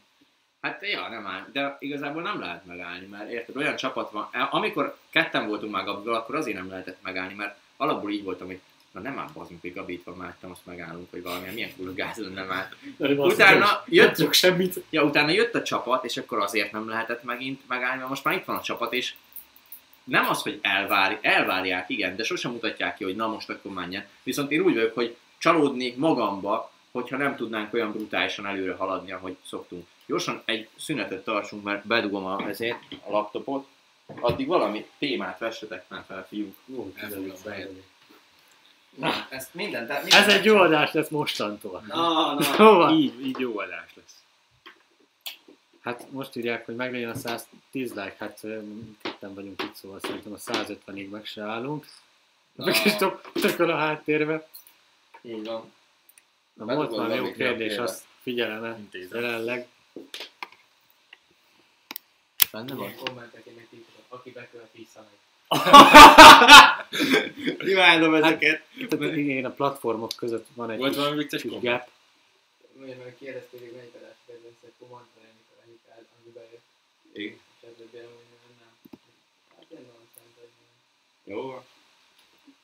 Hát ja, nem áll, de igazából nem lehet megállni, mert érted, olyan csapat van, e, amikor ketten voltunk már Gabival, akkor azért nem lehetett megállni, mert alapból így voltam, hogy na nem áll bazd, hogy Gabi itt van mellett, most megállunk, vagy valamilyen, milyen kurva gáz lenne már. Utána jött, Jött semmit. ja, utána jött a csapat, és akkor azért nem lehetett megint megállni, mert most már itt van a csapat, és nem az, hogy elvár, elvárják, igen, de sosem mutatják ki, hogy na most akkor menjen. Viszont én úgy vagyok, hogy csalódni magamba, hogyha nem tudnánk olyan brutálisan előre haladni, ahogy szoktunk. Gyorsan egy szünetet tartsunk, mert bedugom a, ezért a laptopot. Addig valami témát vessetek már fel, fiúk. Jó. Na, ezt minden, tehát ez egy jó adás lesz mostantól. Na, na. Hova? Így, így jó adás lesz. Hát most írják, hogy meglegyen a 110 like, hát ketten vagyunk itt, szóval szerintem a 150-ig meg se állunk. Na. Meg is tök, tököl a háttérbe. Így van. Na, Bedugod volt már jó kérdés, azt figyelem Intézem. jelenleg. Benne van? kommenteket aki bekövet vissza meg. Imádom ezeket. Tehát igen, a platformok között van egy Volt kis, valami vicces kis gap. Mondjuk meg kérdezték, hogy melyik adás kedvenc, akkor mondta el, mikor egyik el, ami bejött. Igen. És ebből bejön, hogy nem. Hát én nonsense, hogy nem. Jó.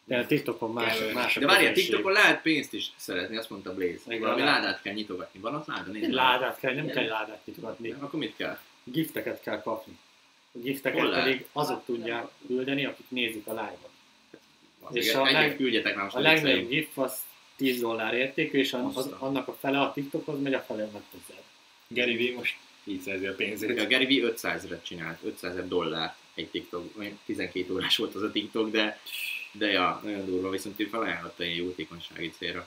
De a TikTokon más, más a De várjál, közönség. TikTokon lehet pénzt is szeretni, azt mondta Blaze. Igen, Valami lehet. ládát kell nyitogatni. Van ott láda? Nézd ládát kell, nem kell ládát nyitgatni. Akkor mit kell? Gifteket kell kapni. A Hol gifteket lehet? pedig azok tudják küldeni, akik nézik a live-ot. És a leg- küldjetek már most A a legnagyobb vicceim. gif az 10 dollár értékű, és az, Aztán. annak a fele a TikTokhoz megy, a fele meg hozzád. Gary V most így szerzi a pénzét. A Gary V 500-re csinált, 500 ezer dollár egy TikTok, olyan 12 órás volt az a TikTok, de, de ja, nagyon durva, viszont ő felajánlotta ilyen jótékonysági célra.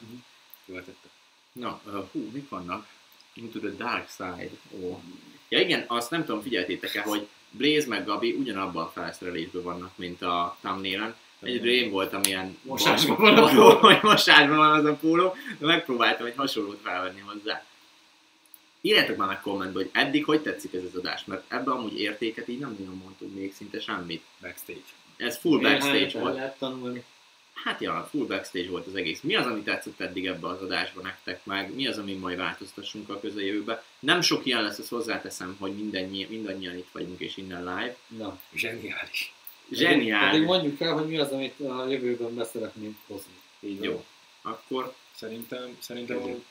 Jól tette. Na, uh, hú, mik vannak? Into the dark side. Ó. Ja igen, azt nem tudom, figyeltétek-e, hogy Blaze meg Gabi ugyanabban a felszerelésben vannak, mint a thumbnailen. Egyedül én voltam ilyen... Mosásban van a póló. Hogy mosásban van az a póló, de megpróbáltam egy hasonlót felvenni hozzá. Írjátok már meg kommentbe, hogy eddig hogy tetszik ez az adás, mert ebben amúgy értéket így nem nagyon mondtunk még szinte semmit. Backstage. Ez full backstage Néhányat el volt. lehet tanulni. Hát ja, full backstage volt az egész. Mi az, ami tetszett eddig ebbe az adásba nektek meg? Mi az, ami majd változtassunk a közeljövőbe? Nem sok ilyen lesz, azt hozzáteszem, hogy mindannyi, mindannyian itt vagyunk és innen live. Na. Zseniális. Pedig Zseniális. mondjuk el, hogy mi az, amit a jövőben be szeretnénk hozni. Így Jó. van. Akkor Szerintem, szerintem.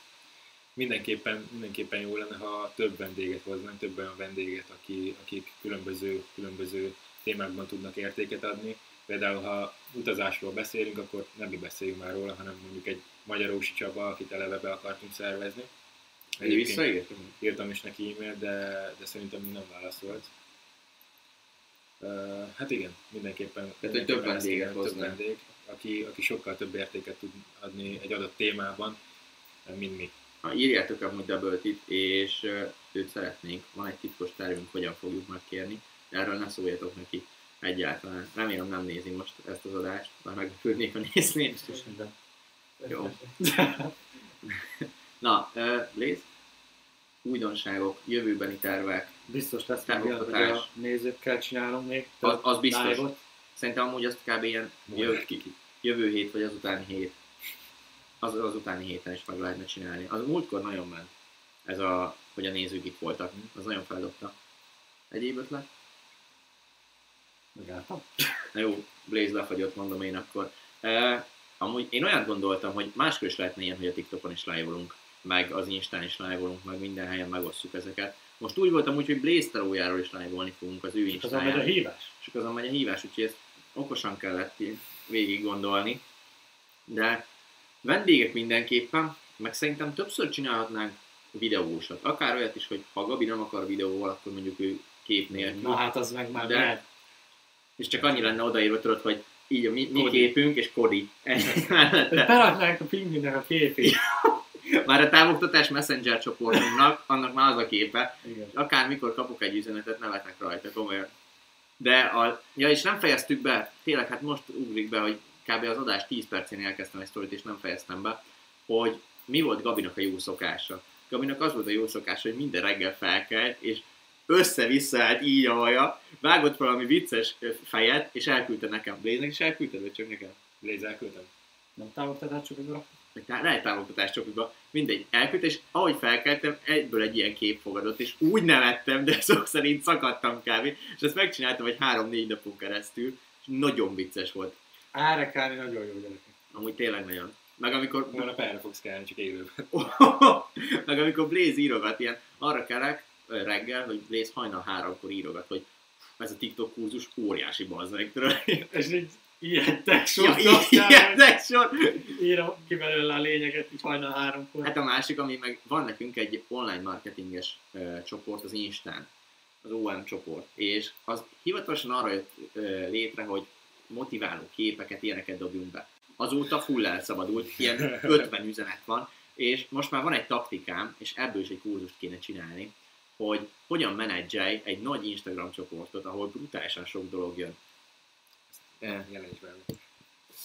Mindenképpen, mindenképpen jó lenne, ha több vendéget hoznánk, több olyan vendéget, aki, akik különböző, különböző témákban tudnak értéket adni. Például, ha utazásról beszélünk, akkor nem mi beszéljünk már róla, hanem mondjuk egy magyarósi Csaba, akit eleve be akartunk szervezni. egy visszaértünk? írtam is neki e-mailt, de, de szerintem még nem válaszolt. Uh, hát igen, mindenképpen. Tehát, hogy több vendéget több vendég, aki, aki sokkal több értéket tud adni egy adott témában, mint mi. Ha írjátok amúgy double tip, és őt szeretnénk. Van egy titkos tervünk, hogyan fogjuk megkérni. De erről ne szóljatok neki egyáltalán. Remélem nem nézi most ezt az adást, már meglepődnék, ha nézné. Biztos, de. Jó. Na, Léz, újdonságok, jövőbeni tervek, Biztos lesz olyan, hogy a nézőkkel csinálunk még. Az- az biztos. live-ot. Szerintem amúgy azt kb. ilyen jövő, jövő hét vagy az utáni hét. Az, az utáni héten is meg lehetne csinálni. Az múltkor nagyon ment. Ez a, hogy a nézők itt voltak. Az nagyon feldobta. Egyéb ötlet? Megálltam. Na jó, Blaze lefagyott, mondom én akkor. E, amúgy én olyat gondoltam, hogy máskor is lehetne ilyen, hogy a TikTokon is live-olunk. meg az Instán is live meg minden helyen megosztjuk ezeket. Most úgy voltam úgy, hogy Blaze Tarójáról is live fogunk az ő És azon megy a Instáján. hívás. Csak azon megy a hívás, úgyhogy ezt okosan kellett végig gondolni. De vendégek mindenképpen, meg szerintem többször csinálhatnánk videósat. Akár olyat is, hogy ha Gabi nem akar videóval, akkor mondjuk ő kép nélkül. Na hát az meg már De- mehet. És csak annyi lenne odaírva, tudod, hogy így a mi, mi Kodi. képünk, és Kodi. Beraknánk a pingvinnek a képét. Már a távoktatás messenger csoportunknak, annak már az a képe, Igen. akármikor kapok egy üzenetet, nevetek rajta, komolyan. De a, ja, és nem fejeztük be, tényleg, hát most ugrik be, hogy kb. az adás 10 percén elkezdtem egy sztorit, és nem fejeztem be, hogy mi volt Gabinak a jó szokása. Gabinak az volt a jó szokása, hogy minden reggel felkelt, és össze-vissza állt így a haja, vágott valami vicces fejet, és elküldte nekem. Bléznek is elküldted, vagy csak nekem? Blaze elküldtem. Nem támogatás csak a vagy tá- lehet támogatás csoportba, mindegy, elküldte, és ahogy felkeltem, egyből egy ilyen kép fogadott, és úgy nevettem, de szó szerint szakadtam kb. És ezt megcsináltam egy három-négy napon keresztül, és nagyon vicces volt. Árekálni nagyon jó gyerekek. Amúgy tényleg nagyon. Meg amikor, Holnap erre fogsz kelni, csak élőben. meg amikor Blaze írogat, ilyen arra kelek reggel, hogy Blaze hajnal háromkor írogat, hogy ez a TikTok kurzus óriási tudod? És így ijedtek Ja, sok ilyen sor. Írom ki belőle a lényeget, így hajnal háromkor. Hát a másik, ami meg van nekünk egy online marketinges ö, csoport az Instán, az OM csoport, és az hivatalosan arra jött ö, létre, hogy motiváló képeket, ilyeneket dobjunk be. Azóta full elszabadult, ilyen 50 üzenet van, és most már van egy taktikám, és ebből is egy kurzust kéne csinálni, hogy hogyan menedzselj egy nagy Instagram csoportot, ahol brutálisan sok dolog jön. Eh, Jelents be.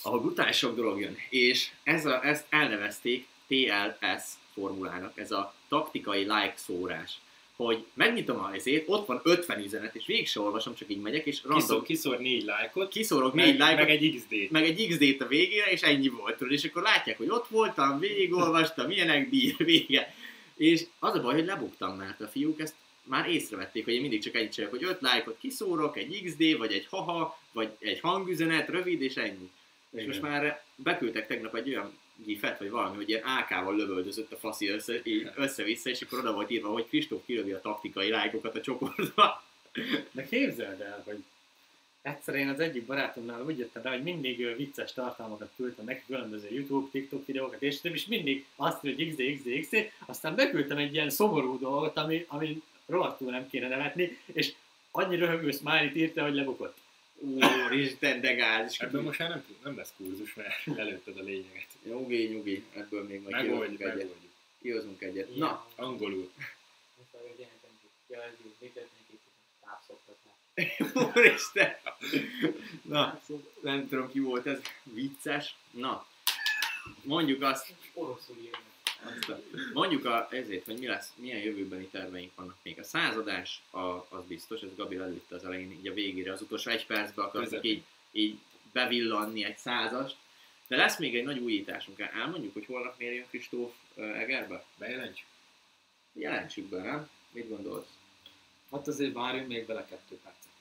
ahol brutális sok dolog jön. És ez a, ezt elnevezték TLS formulának, ez a taktikai like szórás. Hogy megnyitom a ezét, ott van 50 üzenet, és végig se olvasom, csak így megyek, és Kiszor, random kiszor négy lájkot, kiszórok meg, négy like meg egy XD-t. meg egy XD-t a végére, és ennyi volt, és akkor látják, hogy ott voltam, végigolvastam, milyenek díj, vége. És az a baj, hogy lebuktam, mert a fiúk ezt már észrevették, hogy én mindig csak ennyit csinálok, hogy 5 lájkot kiszórok, egy XD, vagy egy haha, vagy egy hangüzenet, rövid, és ennyi. És Igen. most már beküldtek tegnap egy olyan gifet, vagy valami, hogy ilyen AK-val lövöldözött a faszi össze, így össze-vissza, és akkor oda volt írva, hogy Kristóf kilövi a taktikai lájkokat a csoportba. De képzeld el, hogy egyszer én az egyik barátomnál úgy jöttem rá, hogy mindig vicces tartalmakat küldtem neki, különböző YouTube, TikTok videókat, és több, és mindig azt, hogy XD, XD, XD, aztán beküldtem egy ilyen szomorú dolgot, ami, ami rohadtul nem kéne nevetni, és annyi röhögő smiley írta, hogy lebukott. Úristen, de gáz! Ebből most már nem, tud- nem lesz kurzus, mert előtted a lényeget. Nyugi, nyugi, ebből még majd Megoldjuk, kihozunk egyet. megoldjuk. Kihozunk egyet. Ilyen, Na, Angolul. Úristen! Na, nem tudom ki volt ez, vicces. Na, mondjuk azt, Oroszul azt mondjuk a, ezért, hogy mi lesz, milyen jövőbeni terveink vannak még. A századás a, az biztos, ez Gabi előtte az elején, így a végére, az utolsó egy percben Közepén. így, így bevillanni egy százast. De lesz még egy nagy újításunk. Elmondjuk, hogy holnap miért jön Kristóf Egerbe? Bejelentsük. Jelentsük be, nem? Mit gondolsz? Hát azért várjunk még vele kettő percet.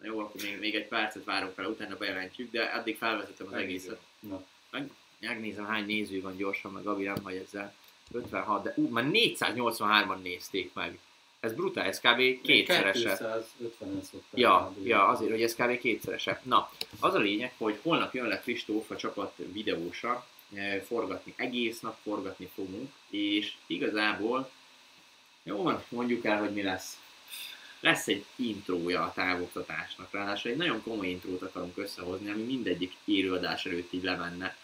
Na jó, akkor még, még egy percet várunk fel, utána bejelentjük, de addig felvezetem az egészet. Na. Meg, megnézem hány néző van gyorsan, meg Gabi nem hagy ezzel. 56, de ú, már 483-an nézték meg. Ez brutál, ez kb. kétszerese. 250-en szoktam. Ja, kb. ja, azért, hogy ez kb. kétszerese. Na, az a lényeg, hogy holnap jön le Kristóf a csapat videósa, eh, forgatni, egész nap forgatni fogunk, és igazából, jó van, mondjuk el, hogy mi lesz. Lesz egy intrója a távoktatásnak, ráadásul egy nagyon komoly intrót akarunk összehozni, ami mindegyik élőadás előtt így lemenne.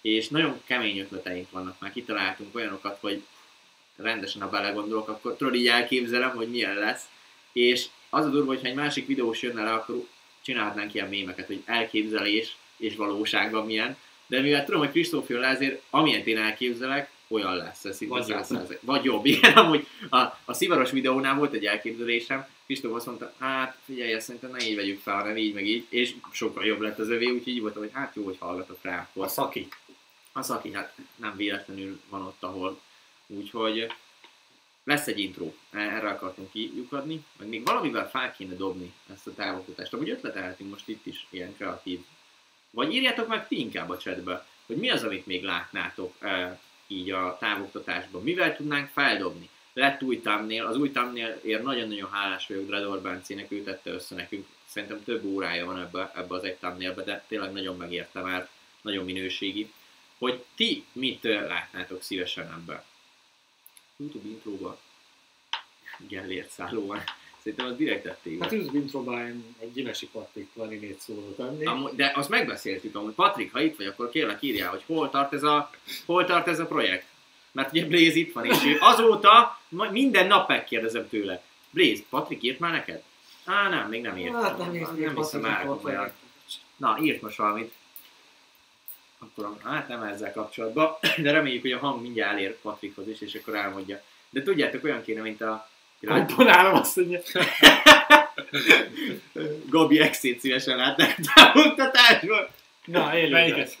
És nagyon kemény ötleteink vannak, már kitaláltunk olyanokat, hogy rendesen, ha belegondolok, akkor tudod így elképzelem, hogy milyen lesz. És az a durva, hogyha egy másik videós jönne le, akkor csinálhatnánk ilyen mémeket, hogy elképzelés és valóságban milyen. De mivel tudom, hogy Kristóf jön le, ezért amilyet én elképzelek, olyan lesz. Ez szinte Vagy jobb. 100%. Vagy jobb. Igen, amúgy a, a szivaros videónál volt egy elképzelésem, Kristóf azt mondta, hát figyelj, ezt szerintem ne így vegyük fel, hanem így meg így, és sokkal jobb lett az övé, úgyhogy így voltam, hogy hát jó, hogy hallgatok rá. A Akkor szaki. az, aki hát nem véletlenül van ott, ahol. Úgyhogy lesz egy intro, erre akartunk kiukadni, meg még valamivel fel kéne dobni ezt a távoktatást. Amúgy ötletelhetünk most itt is ilyen kreatív. Vagy írjátok meg ti inkább a chatbe, hogy mi az, amit még látnátok e, így a távoktatásban. Mivel tudnánk feldobni? Lett új thumbnail, az új thumbnailért nagyon-nagyon hálás vagyok Dredor Bencének, ő tette össze nekünk, szerintem több órája van ebbe, ebbe az egy thumbnailbe, de tényleg nagyon megérte már, nagyon minőségi. Hogy ti mit látnátok szívesen ebben? YouTube intróba Gellért szálló van. Szerintem az direkt tették. Hát az intróban egy Gyimesi Patrik Planinét szóló tenni. Amúgy, de azt megbeszéltük amúgy. Patrik, ha itt vagy, akkor kérlek írjál, hogy hol tart ez a, hol tart ez a projekt. Mert ugye Blaze itt van, és ő azóta minden nap megkérdezem tőle. Blaze, Patrik írt már neked? Á, nem, még nem írt. Hát nem még nem hiszem vagy. Na, írt most valamit. Akkor, hát nem ezzel kapcsolatban, de reméljük, hogy a hang mindjárt elér Patrikhoz is, és akkor elmondja. De tudjátok, olyan kéne, mint a... Komponálom azt mondja. Gabi exét szívesen látnák a távoltatásból. Na, élő. Melyiket?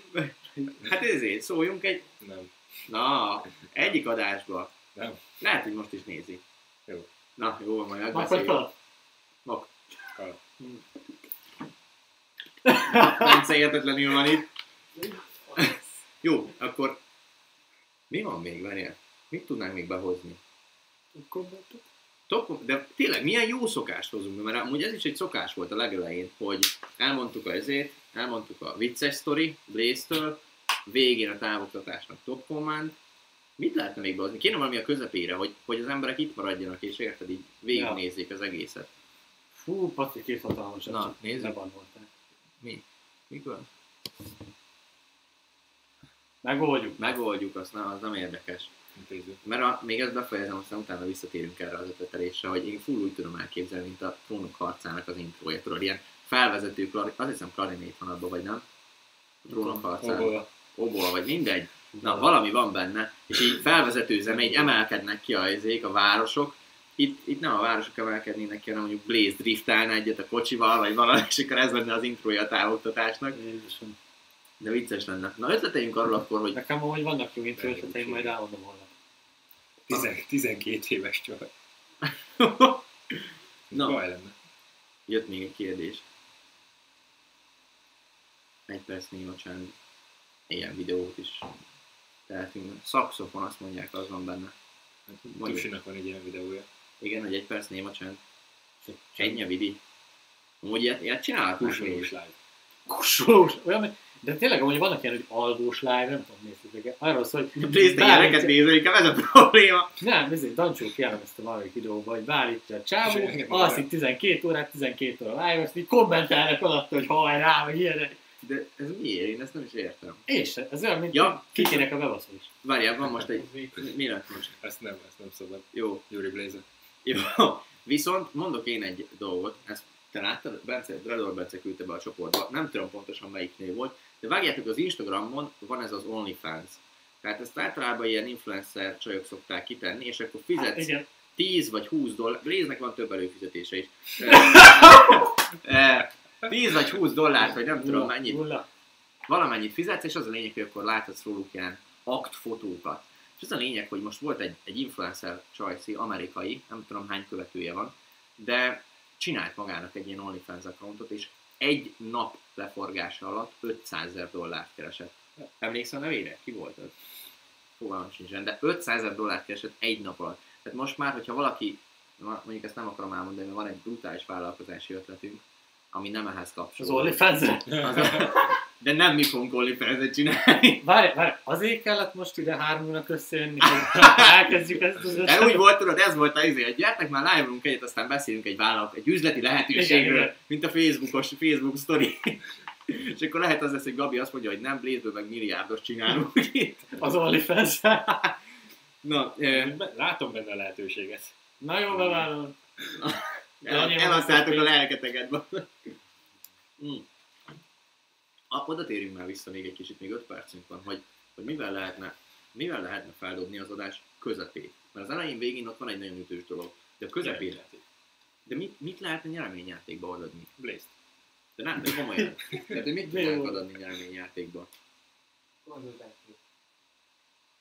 Hát ezért, szóljunk egy... Nem. Na, egyik adásba. Nem. Lehet, hogy most is nézi. Jó. Na, jó, majd megbeszéljük. kalap. Mok. Kalap. Bence értetlenül van itt. Jó, akkor mi van még, várjál? Mit tudnánk még behozni? Top, de tényleg milyen jó szokást hozunk mert amúgy ez is egy szokás volt a legelején, hogy elmondtuk a ezét, elmondtuk a vicces sztori Blaze-től, végén a távoktatásnak top command, mit lehetne még behozni? Kéne valami a közepére, hogy, hogy az emberek itt maradjanak, és érted, így végignézzék az egészet. Fú, Patrik két hatalmas. Na, nézzük. Mi? Mikor? Megoldjuk. Megoldjuk, azt nem, az nem érdekes. Intéző. Mert a, még ezt befejezem, aztán utána visszatérünk erre az ötletelésre, hogy én full úgy tudom elképzelni, mint a trónok harcának az intrója, tudod, ilyen felvezető, azt hiszem klarinét van abban, vagy nem? A trónok harcán. Obola. Oboa, vagy mindegy. Na, valami van benne, és így felvezető zene, így emelkednek ki a, izék, a városok, itt, itt nem a városok emelkednének ki, hanem mondjuk Blaze driftálna egyet a kocsival, vagy valami, és akkor ez lenne az intrója a távoktatásnak. Jézusom. De vicces lenne. Na ötleteljünk arról akkor, hogy Nekem amúgy vannak jó ötleteim, majd elmondom holnap. Tizen- 12 éves csaj. Na. Baj lenne. Jött még egy kérdés. Egy perc néma csend. Ilyen videót is tehetünk. Szakszofon azt mondják, az van benne. Tusinak van egy ilyen videója. Igen, hogy egy perc néma csend. Ennyi vidi. Amúgy ilyet, ilyet csinálhatnánk Kusolós live. Kusós. Olyan, de tényleg amúgy vannak ilyen, hogy alvós live, nem tudom, néztétek Arról szól, hogy ilyeneket nézel, inkább ez a probléma. Nem, ezért Dancsó kiállomazta valamelyik videóban, hogy beállítja a csávó, alszik 12 órát, 12 óra live, azt így kommentelnek alatta, hogy hajrá, meg ilyenek. De ez miért? Én ezt nem is értem. És ez olyan, mint Ja. kikének a bebaszolás. Várjál, van most egy... Mi lett most? Ezt nem, ezt nem szabad. Jó, Yuri Blazer. Jó, viszont mondok én egy dolgot, ezt te láttad, Bence, Dredor Bence küldte be a csoportba, nem tudom pontosan melyik név volt, de vágjátok az Instagramon, van ez az OnlyFans. Tehát ezt általában ilyen influencer csajok szokták kitenni, és akkor Hát, fizetsz igen. 10 vagy 20 dollár, Blaze-nek van több előfizetése is. Eh, 10 vagy 20 dollárt, vagy nem tudom Nulla, mennyit, nulla. valamennyit fizetsz, és az a lényeg, hogy akkor láthatsz róluk ilyen aktfotókat. És az a lényeg, hogy most volt egy, egy influencer csajci, amerikai, nem tudom hány követője van, de csinált magának egy ilyen OnlyFans accountot, és egy nap leforgása alatt 500 ezer dollárt keresett. Emlékszel a nevére? Ki volt az? Fogalmam sincsen, de 500 ezer dollárt keresett egy nap alatt. Tehát most már, hogyha valaki, mondjuk ezt nem akarom elmondani, mert van egy brutális vállalkozási ötletünk, ami nem ehhez Az kapcsolódik. OnlyFans Az- De nem mi fogunk OnlyFans-et csinálni. Várj, várj, azért kellett most ide hármunknak összejönni, hogy elkezdjük ezt az De úgy volt, tudod, ez volt az izé, hogy gyertek már live egyet, aztán beszélünk egy vállalat, egy üzleti lehetőségről, Igen, mint a Facebookos, Facebook sztori. És akkor lehet az lesz, hogy Gabi azt mondja, hogy nem, Blaze-ből meg milliárdos csinálunk itt. Az OnlyFans. Na, eh, Látom benne a lehetőséget. Na jó, bevállalom. el, eladtátok a lelketeket. Mm. Oda térjünk már vissza még egy kicsit, még 5 percünk van, hogy, hogy mivel lehetne, mivel lehetne feldobni az adás közepét. Mert az elején végén ott van egy nagyon ütős dolog. De a közepén, de mit, mit lehetne nyereményjátékba odaadni? Blaze. De nem, de komolyan. Tehát, hogy mit tudnánk odaadni nyereményjátékba? Konzultáció.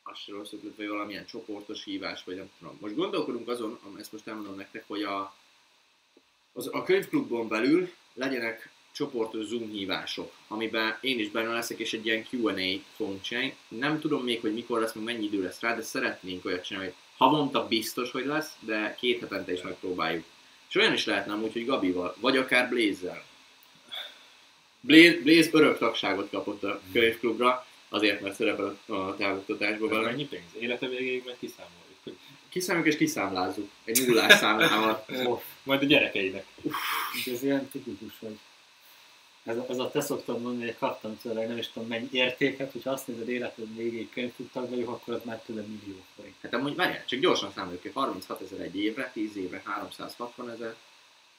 Az se rossz ötlet, vagy valamilyen csoportos hívás, vagy nem tudom. Most gondolkodunk azon, ezt most elmondom nektek, hogy a, az, a könyvklubon belül legyenek csoportos Zoom hívások, amiben én is benne leszek, és egy ilyen Q&A fogunk csinálni. Nem tudom még, hogy mikor lesz, meg mennyi idő lesz rá, de szeretnénk olyat csinálni, hogy havonta biztos, hogy lesz, de két hetente is megpróbáljuk. És olyan is lehetne amúgy, hogy Gabival, vagy akár Blaze-zel. Blaze, Blaze örök tagságot kapott a könyvklubra, azért, mert szerepel a távoktatásban Ez mennyi pénz? Élete végéig meg kiszámoljuk. Kiszámoljuk és kiszámlázzuk egy nullás számlával. Majd a gyerekeinek. ez ilyen tipikus, hogy ez a, ez a te szoktad mondani, hogy kaptam tőle, nem is tudom mennyi értéket, hogyha azt nézed életed végéig könyvtudtak vagyok, akkor az már tőle millió forint. Hát amúgy várjál, csak gyorsan számoljuk ki, 36 ezer egy évre, 10 évre 360 ezer,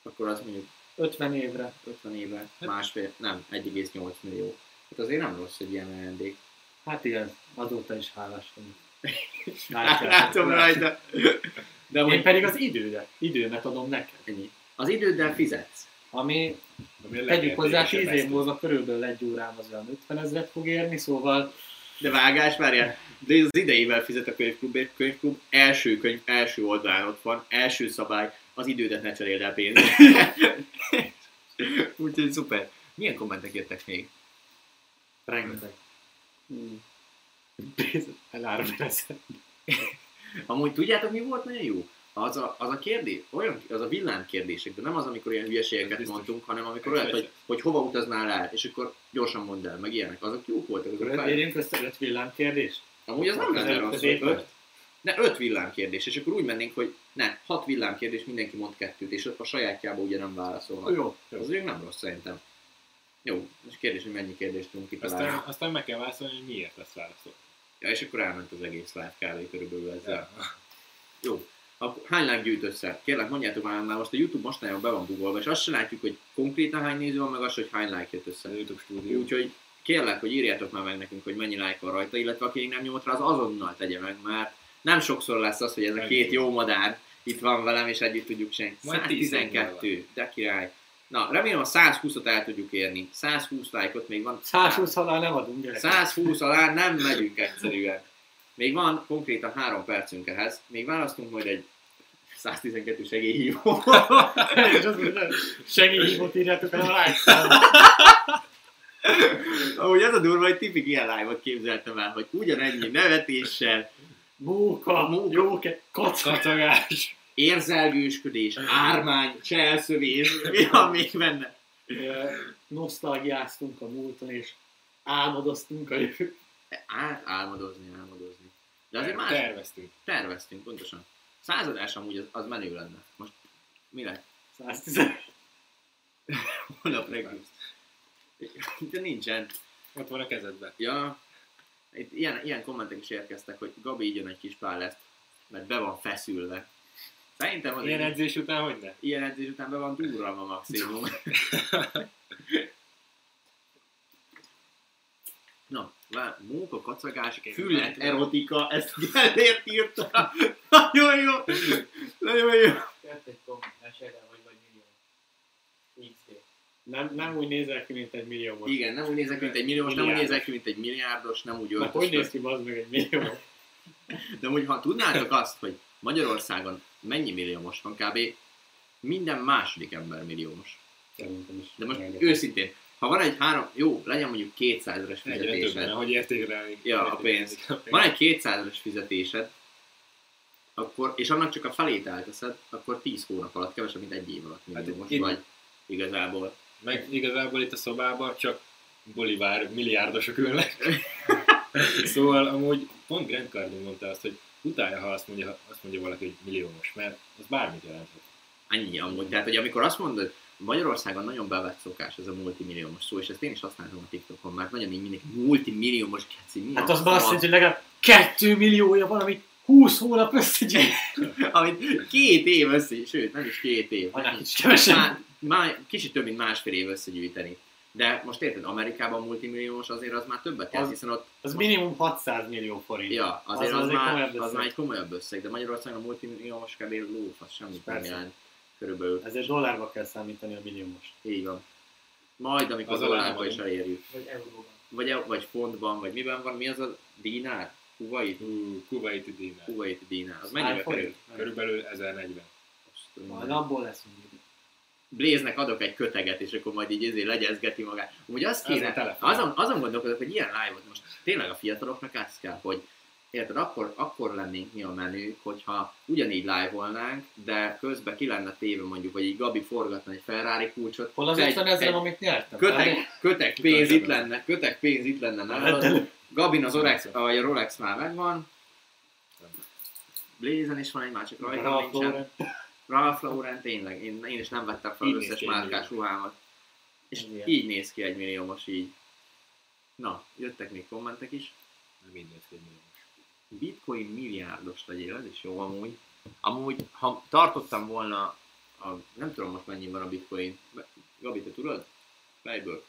akkor az mondjuk 50 évre. 50 évre másfél, nem, 1,8 millió. Hát azért nem rossz egy ilyen ajándék. Hát igen, azóta is hálás vagyok. Látom rajta. De Én pedig az idődet, időmet adom neked. ennyi. Az időddel fizetsz. Ami Ami tegyük hozzá, legértékesebb 10 év múlva körülbelül egy órám az olyan 50 ezeret fog érni, szóval De vágás, várjál, de az idejével fizet a könyvklub, könyvklub első könyv, első oldalán ott van, első szabály, az idődet ne cseréld el pénzt. Úgyhogy szuper. Milyen kommentek jöttek még? rengeteg. Elárom ezzel. Amúgy tudjátok, mi volt nagyon jó? Az a, az a kérdés, olyan, az a villám kérdések, de nem az, amikor ilyen hülyeségeket biztos. mondtunk, hanem amikor Ez olyat, hogy, hogy hova utaznál el, és akkor gyorsan mondd el, meg ilyenek. Azok jók voltak. Azok Akkor érjünk össze öt villámkérdést? Amúgy az nem lenne rossz, öt, ne, öt villámkérdés, és akkor úgy mennénk, hogy ne, hat villámkérdés, mindenki mond kettőt, és a sajátjába ugye nem válaszolnak. Jó. Az ugye nem rossz szerintem. Jó, és kérdés, hogy mennyi kérdést tudunk kitalálni. Aztán, aztán meg kell válaszolni, hogy miért lesz válaszol. Ja, és akkor elment az egész live kávé körülbelül ezzel. Ja. Jó. Akkor hány like gyűjt össze? Kérlek, mondjátok már, már most a YouTube mostanában be van bugolva, és azt se látjuk, hogy konkrétan hány néző van, meg azt, hogy hány like jött össze. A YouTube stúdió. Úgyhogy kérlek, hogy írjátok már meg nekünk, hogy mennyi like van rajta, illetve aki nem nyomott rá, az azonnal tegye meg, mert nem sokszor lesz az, hogy ez a két jó madár itt van velem, és együtt tudjuk 10 112, de király. Na, remélem a 120-ot el tudjuk érni. 120 like-ot még van. 120 halál nem adunk gyerek. 120 alá nem megyünk egyszerűen. Még van konkrétan három percünk ehhez. Még választunk majd egy 112 segélyhívó. És azt mondja, segélyhívót írjátok el a számot. Ahogy ez a durva, hogy tipik ilyen live-ot képzeltem el, hogy ugyanennyi nevetéssel, Móka, Móka. jóke, kacka. Kacagás. érzelgősködés, ármány, cselszövés, mi van még benne? Nosztalgiáztunk a múlton, és álmodoztunk a jövő. Át álmodozni, álmodozni. De azért más Terveztünk. terveztünk, pontosan. Századás amúgy az, az menő lenne. Most mi lett? 110. Holnap reggel. De nincsen. Ott van a kezedben. Ja, itt ilyen, ilyen kommentek is érkeztek, hogy Gabi igyon egy kis pál lesz, mert be van feszülve. Szerintem az Ilyen egy- edzés után hogy ne? ilyen edzés után be van durralva maximum. Na, vár, móka, kacagás, füllet, erotika, ezt Gellért írta. Nagyon jó! Nagyon jó! Jött egy komment, mesélj el, hogy vagy millió. XD. Nem, nem úgy nézel ki, mint egy millió most. Igen, nem úgy nézek, mint egy milliós, nem úgy nézek ki, mint egy milliárdos, nem úgy Na, hogy néz öltöztök. ki az meg egy millió? De úgy, ha tudnátok azt, hogy Magyarországon mennyi milliómos van, kb. minden második ember milliómos. Szerintem is. De most őszintén, ha van egy három, jó, legyen mondjuk 200 ezeres Egyre többen, fizetésed, ahogy értékelni. Ja, a pénz. van egy 200 ezeres fizetésed, akkor, és annak csak a felét elteszed, akkor 10 hónap alatt, kevesebb, mint egy év alatt Hát milliómos itt- vagy igazából. Meg igazából itt a szobában csak bolivár milliárdosok ülnek. szóval amúgy pont Grant Cardone mondta azt, hogy utálja, ha azt mondja, azt mondja valaki, hogy milliómos, mert az bármit jelenthet. Annyi amúgy. Tehát, hogy amikor azt mondod, Magyarországon nagyon bevett szokás ez a multimilliómos szó, és ezt én is használom a TikTokon, mert nagyon így mindenki multimilliómos keci, mi Hát az azt jelenti, hogy legalább 2 milliója van, amit 20 hónap összegyűjt. Amit két év össze, sőt, nem is két év. Kevesebb. Már, már, kicsit több, mint másfél év összegyűjteni. De most érted, Amerikában multimilliós azért az már többet Az- hiszen ott, Az minimum 600 millió forint. ja, azért az, az az, már, az már egy komolyabb összeg, de Magyarországon a multimilliós kb. lófasz, semmit nem jelent. Körülbelül, Ezért dollárba kell számítani a milliómos. így van. Majd, amikor Az a dollárba is elérjük. Vagy euróban. Vagy, vagy fontban, vagy miben van, mi az a dinár? Kuwait? Hú, Kuwaiti dinár. Kuwait dinár. Az mennyibe kerül? Körülbelül 1040. Majd abból lesz. Blaze-nek adok egy köteget, és akkor majd így ezért legyezgeti magát. Úgy azt kéne, azon, azon gondolkodok, hogy ilyen live-ot most tényleg a fiataloknak ezt kell, hogy érted, akkor, akkor lennénk mi a menő, hogyha ugyanígy live-olnánk, de közben ki lenne téve mondjuk, hogy így Gabi forgatna egy Ferrari kulcsot. Hol az egy- 50 ezerem, egy amit nyertem? Kötek, kötek pénz itt lenne, kötek pénz itt lenne nálad. Gabin az Rolex, a Rolex már megvan. Blazen is van egy másik rajta, Ralph nincsen. Lauren. Ralph Lauren tényleg, én, én is nem vettem fel az összes egy márkás ruhámat. És ilyen. így néz ki egy milliómos így. Na, jöttek még kommentek is. Nem így néz ki, hogy milliós. Bitcoin milliárdos legyél, ez is jó amúgy. Amúgy, ha tartottam volna, a, nem tudom most mennyi van a bitcoin. Gabi, te tudod? Fejből.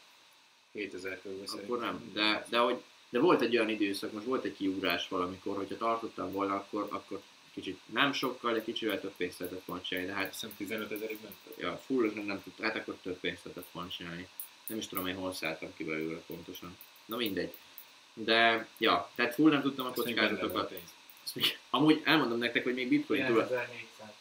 7000 körül Akkor nem. De, de, hogy, de volt egy olyan időszak, most volt egy kiugrás valamikor, hogyha tartottam volna, akkor, akkor kicsit nem sokkal, de kicsivel több pénzt lehetett volna csinálni, de hát hiszem 15 ezerig ment. ja, full nem, nem tudtam, hát akkor több pénzt lehetett volna csinálni. Nem is tudom, én hol szálltam ki belőle pontosan. Na mindegy. De, ja, tehát full nem tudtam a kockázatokat. Amúgy elmondom nektek, hogy még bitcoin, 9400.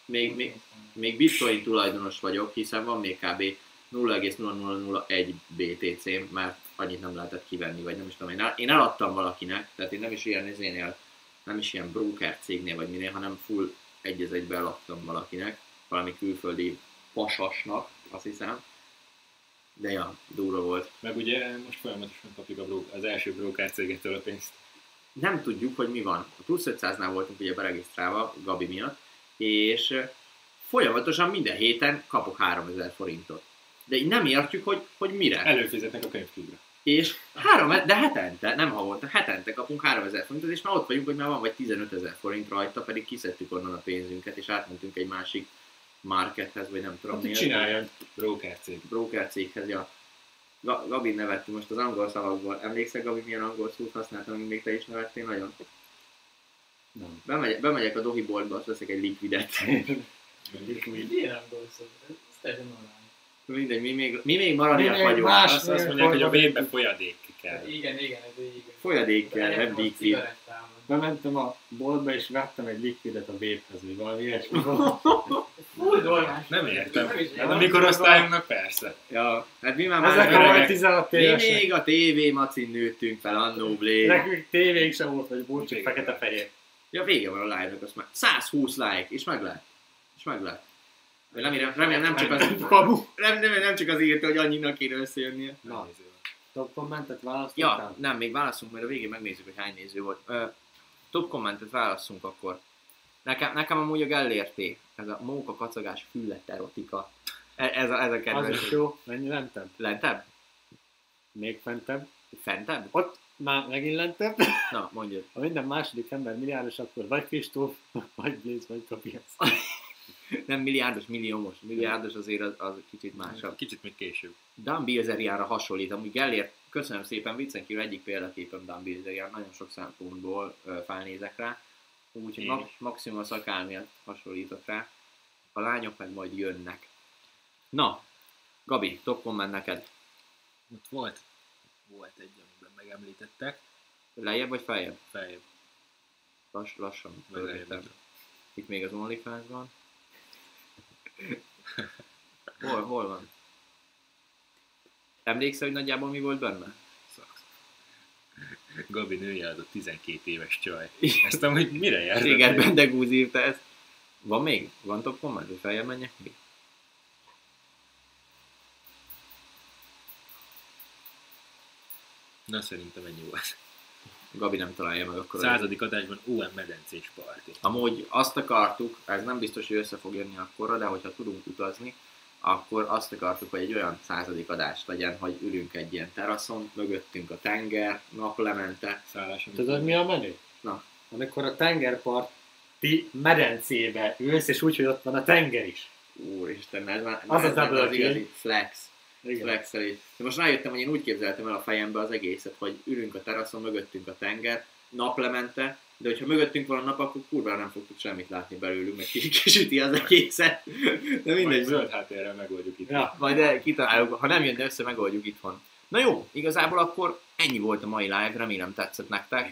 még, még, még bitcoin tulajdonos vagyok, hiszen van még kb. 0,0001 BTC, mert annyit nem lehetett kivenni, vagy nem is tudom, én, el, én eladtam valakinek, tehát én nem is ilyen izénél, nem is ilyen broker cégnél vagy minél, hanem full egy egybe eladtam valakinek, valami külföldi pasasnak, azt hiszem. De ja, durva volt. Meg ugye most folyamatosan kapjuk a bro- az első broker cégettől a pénzt. nem tudjuk, hogy mi van. A plusz 500-nál voltunk ugye beregisztrálva Gabi miatt, és folyamatosan minden héten kapok 3000 forintot. De így nem értjük, hogy, hogy mire. Előfizetnek a könyvklubra. És három, de hetente, nem havonta, hetente kapunk 3000 forintot, és már ott vagyunk, hogy már van vagy 15 ezer forint rajta, pedig kiszedtük onnan a pénzünket, és átmentünk egy másik markethez, vagy nem tudom Hát miért. csináljon broker cég. Broker céghez, ja. Ga- Gabi nevettünk most az angol szavakból. Emlékszel, Gabi, milyen angol szót használtam, amíg még te is nevettél nagyon? Nem. Bemegyek, bemegyek a dohi boltba, azt veszek egy likvidet. Milyen angol szó? Ez teljesen normális. Mindegy, mi még, mi még maradiak Mi még vagyunk. más- Azt, azt mondják, hogy a védbe folyadék kell. Igen, igen, ez így. Folyadék kell, nem likvid. Bementem a boltba és vettem egy likvidet a véphez, vagy valami ilyesmi. Nem értem. Hát a mikorosztályunknak persze. Ja, hát mi már már Ezek a majd öregek. 16 Mi évesek. még a TV macin nőttünk fel, annó blé. Nekünk tévénk sem volt, vagy volt, csak fekete-fehér. Ja, vége van a live-nak, azt már 120 like, és meg lehet. És meg lehet. Remélem, remélem nem csak az, Kamu. nem, nem, nem csak az írta, hogy annyinak kéne összejönnie. Na. Top kommentet Ja, választottál? nem, még válaszunk, mert a végén megnézzük, hogy hány néző volt. Ö, top kommentet válaszunk akkor. Nekem, nekem amúgy a Gellérté, ez a móka kacagás füllet erotika. E- Ez a, ez a Az kedvenc. is jó. Mennyi lentebb? Lentebb? Még fentebb. Fentebb? Ott már megint lentebb. Na, mondjad. Ha minden második ember milliárdos, akkor vagy Kristóf, vagy Blaze, vagy Kapiac. Nem milliárdos, milliómos. Milliárdos azért az, az kicsit másabb. Kicsit még később. Dan Bilzerianra hasonlít, amúgy Gellért, köszönöm szépen, viccen kívül egyik példaképem Dan Bilzerian, nagyon sok szempontból ö, felnézek rá, úgyhogy Én ma- is. maximum a szakál miatt hasonlítok rá. A lányok meg majd jönnek. Na, Gabi, top komment neked. Ott volt, volt egy, amiben megemlítettek. Lejjebb vagy feljebb? Feljebb. Lass, lassan lejjebb. Itt még az OnlyFans van. Hol, hol van? Emlékszel, hogy nagyjából mi volt benne? Gabi nője az a 12 éves csaj. Ezt amúgy mire jár? Régen Bendegúz írta ezt. Van még? Van top komment, hogy feljebb menjek még? Na szerintem ennyi volt. Gabi nem találja meg akkor. Századik adásban OM medencés parti. Amúgy azt akartuk, ez nem biztos, hogy össze fog jönni akkorra, de hogyha tudunk utazni, akkor azt akartuk, hogy egy olyan századik adás legyen, hogy ülünk egy ilyen teraszon, mögöttünk a tenger, naplemente. Szállás, amit- Tudod mi a menő? Na. Amikor a tengerparti medencébe ülsz, és úgy, hogy ott van a tenger is. Úristen, ez már Az ez az kill. igazi flex. Igen. flexelés. De most rájöttem, hogy én úgy képzeltem el a fejembe az egészet, hogy ülünk a teraszon, mögöttünk a tenger, naplemente, de hogyha mögöttünk van a nap, akkor kurva nem fogtuk semmit látni belőlünk, meg kis- kisüti az egészet. De Majd mindegy, zöld háttérrel megoldjuk itt. Ja. majd el- kitaláljuk, ha nem jönne össze, megoldjuk itthon. Na jó, igazából akkor ennyi volt a mai live, remélem tetszett nektek.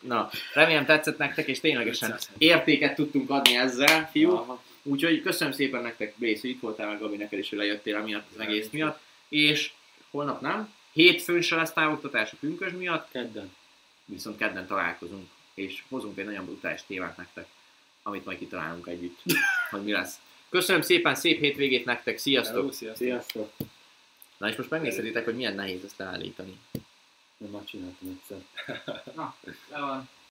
Na, remélem tetszett nektek, és ténylegesen értéket tudtunk adni ezzel. Aha. Úgyhogy köszönöm szépen nektek, Bész, hogy itt voltál, meg Gabi, neked is, hogy lejöttél emiatt az egész miatt. És holnap nem. Hétfőn se lesz távoktatás a pünkös miatt, Kedden. viszont kedden találkozunk, és hozunk egy nagyon brutális témát nektek, amit majd kitalálunk együtt, hogy mi lesz. Köszönöm szépen, szép hétvégét nektek, sziasztok! Hello, sziasztok! Sziasztok! Na és most megnézhetitek, hogy milyen nehéz ezt leállítani. Nem már csináltam egyszer. Na, le van.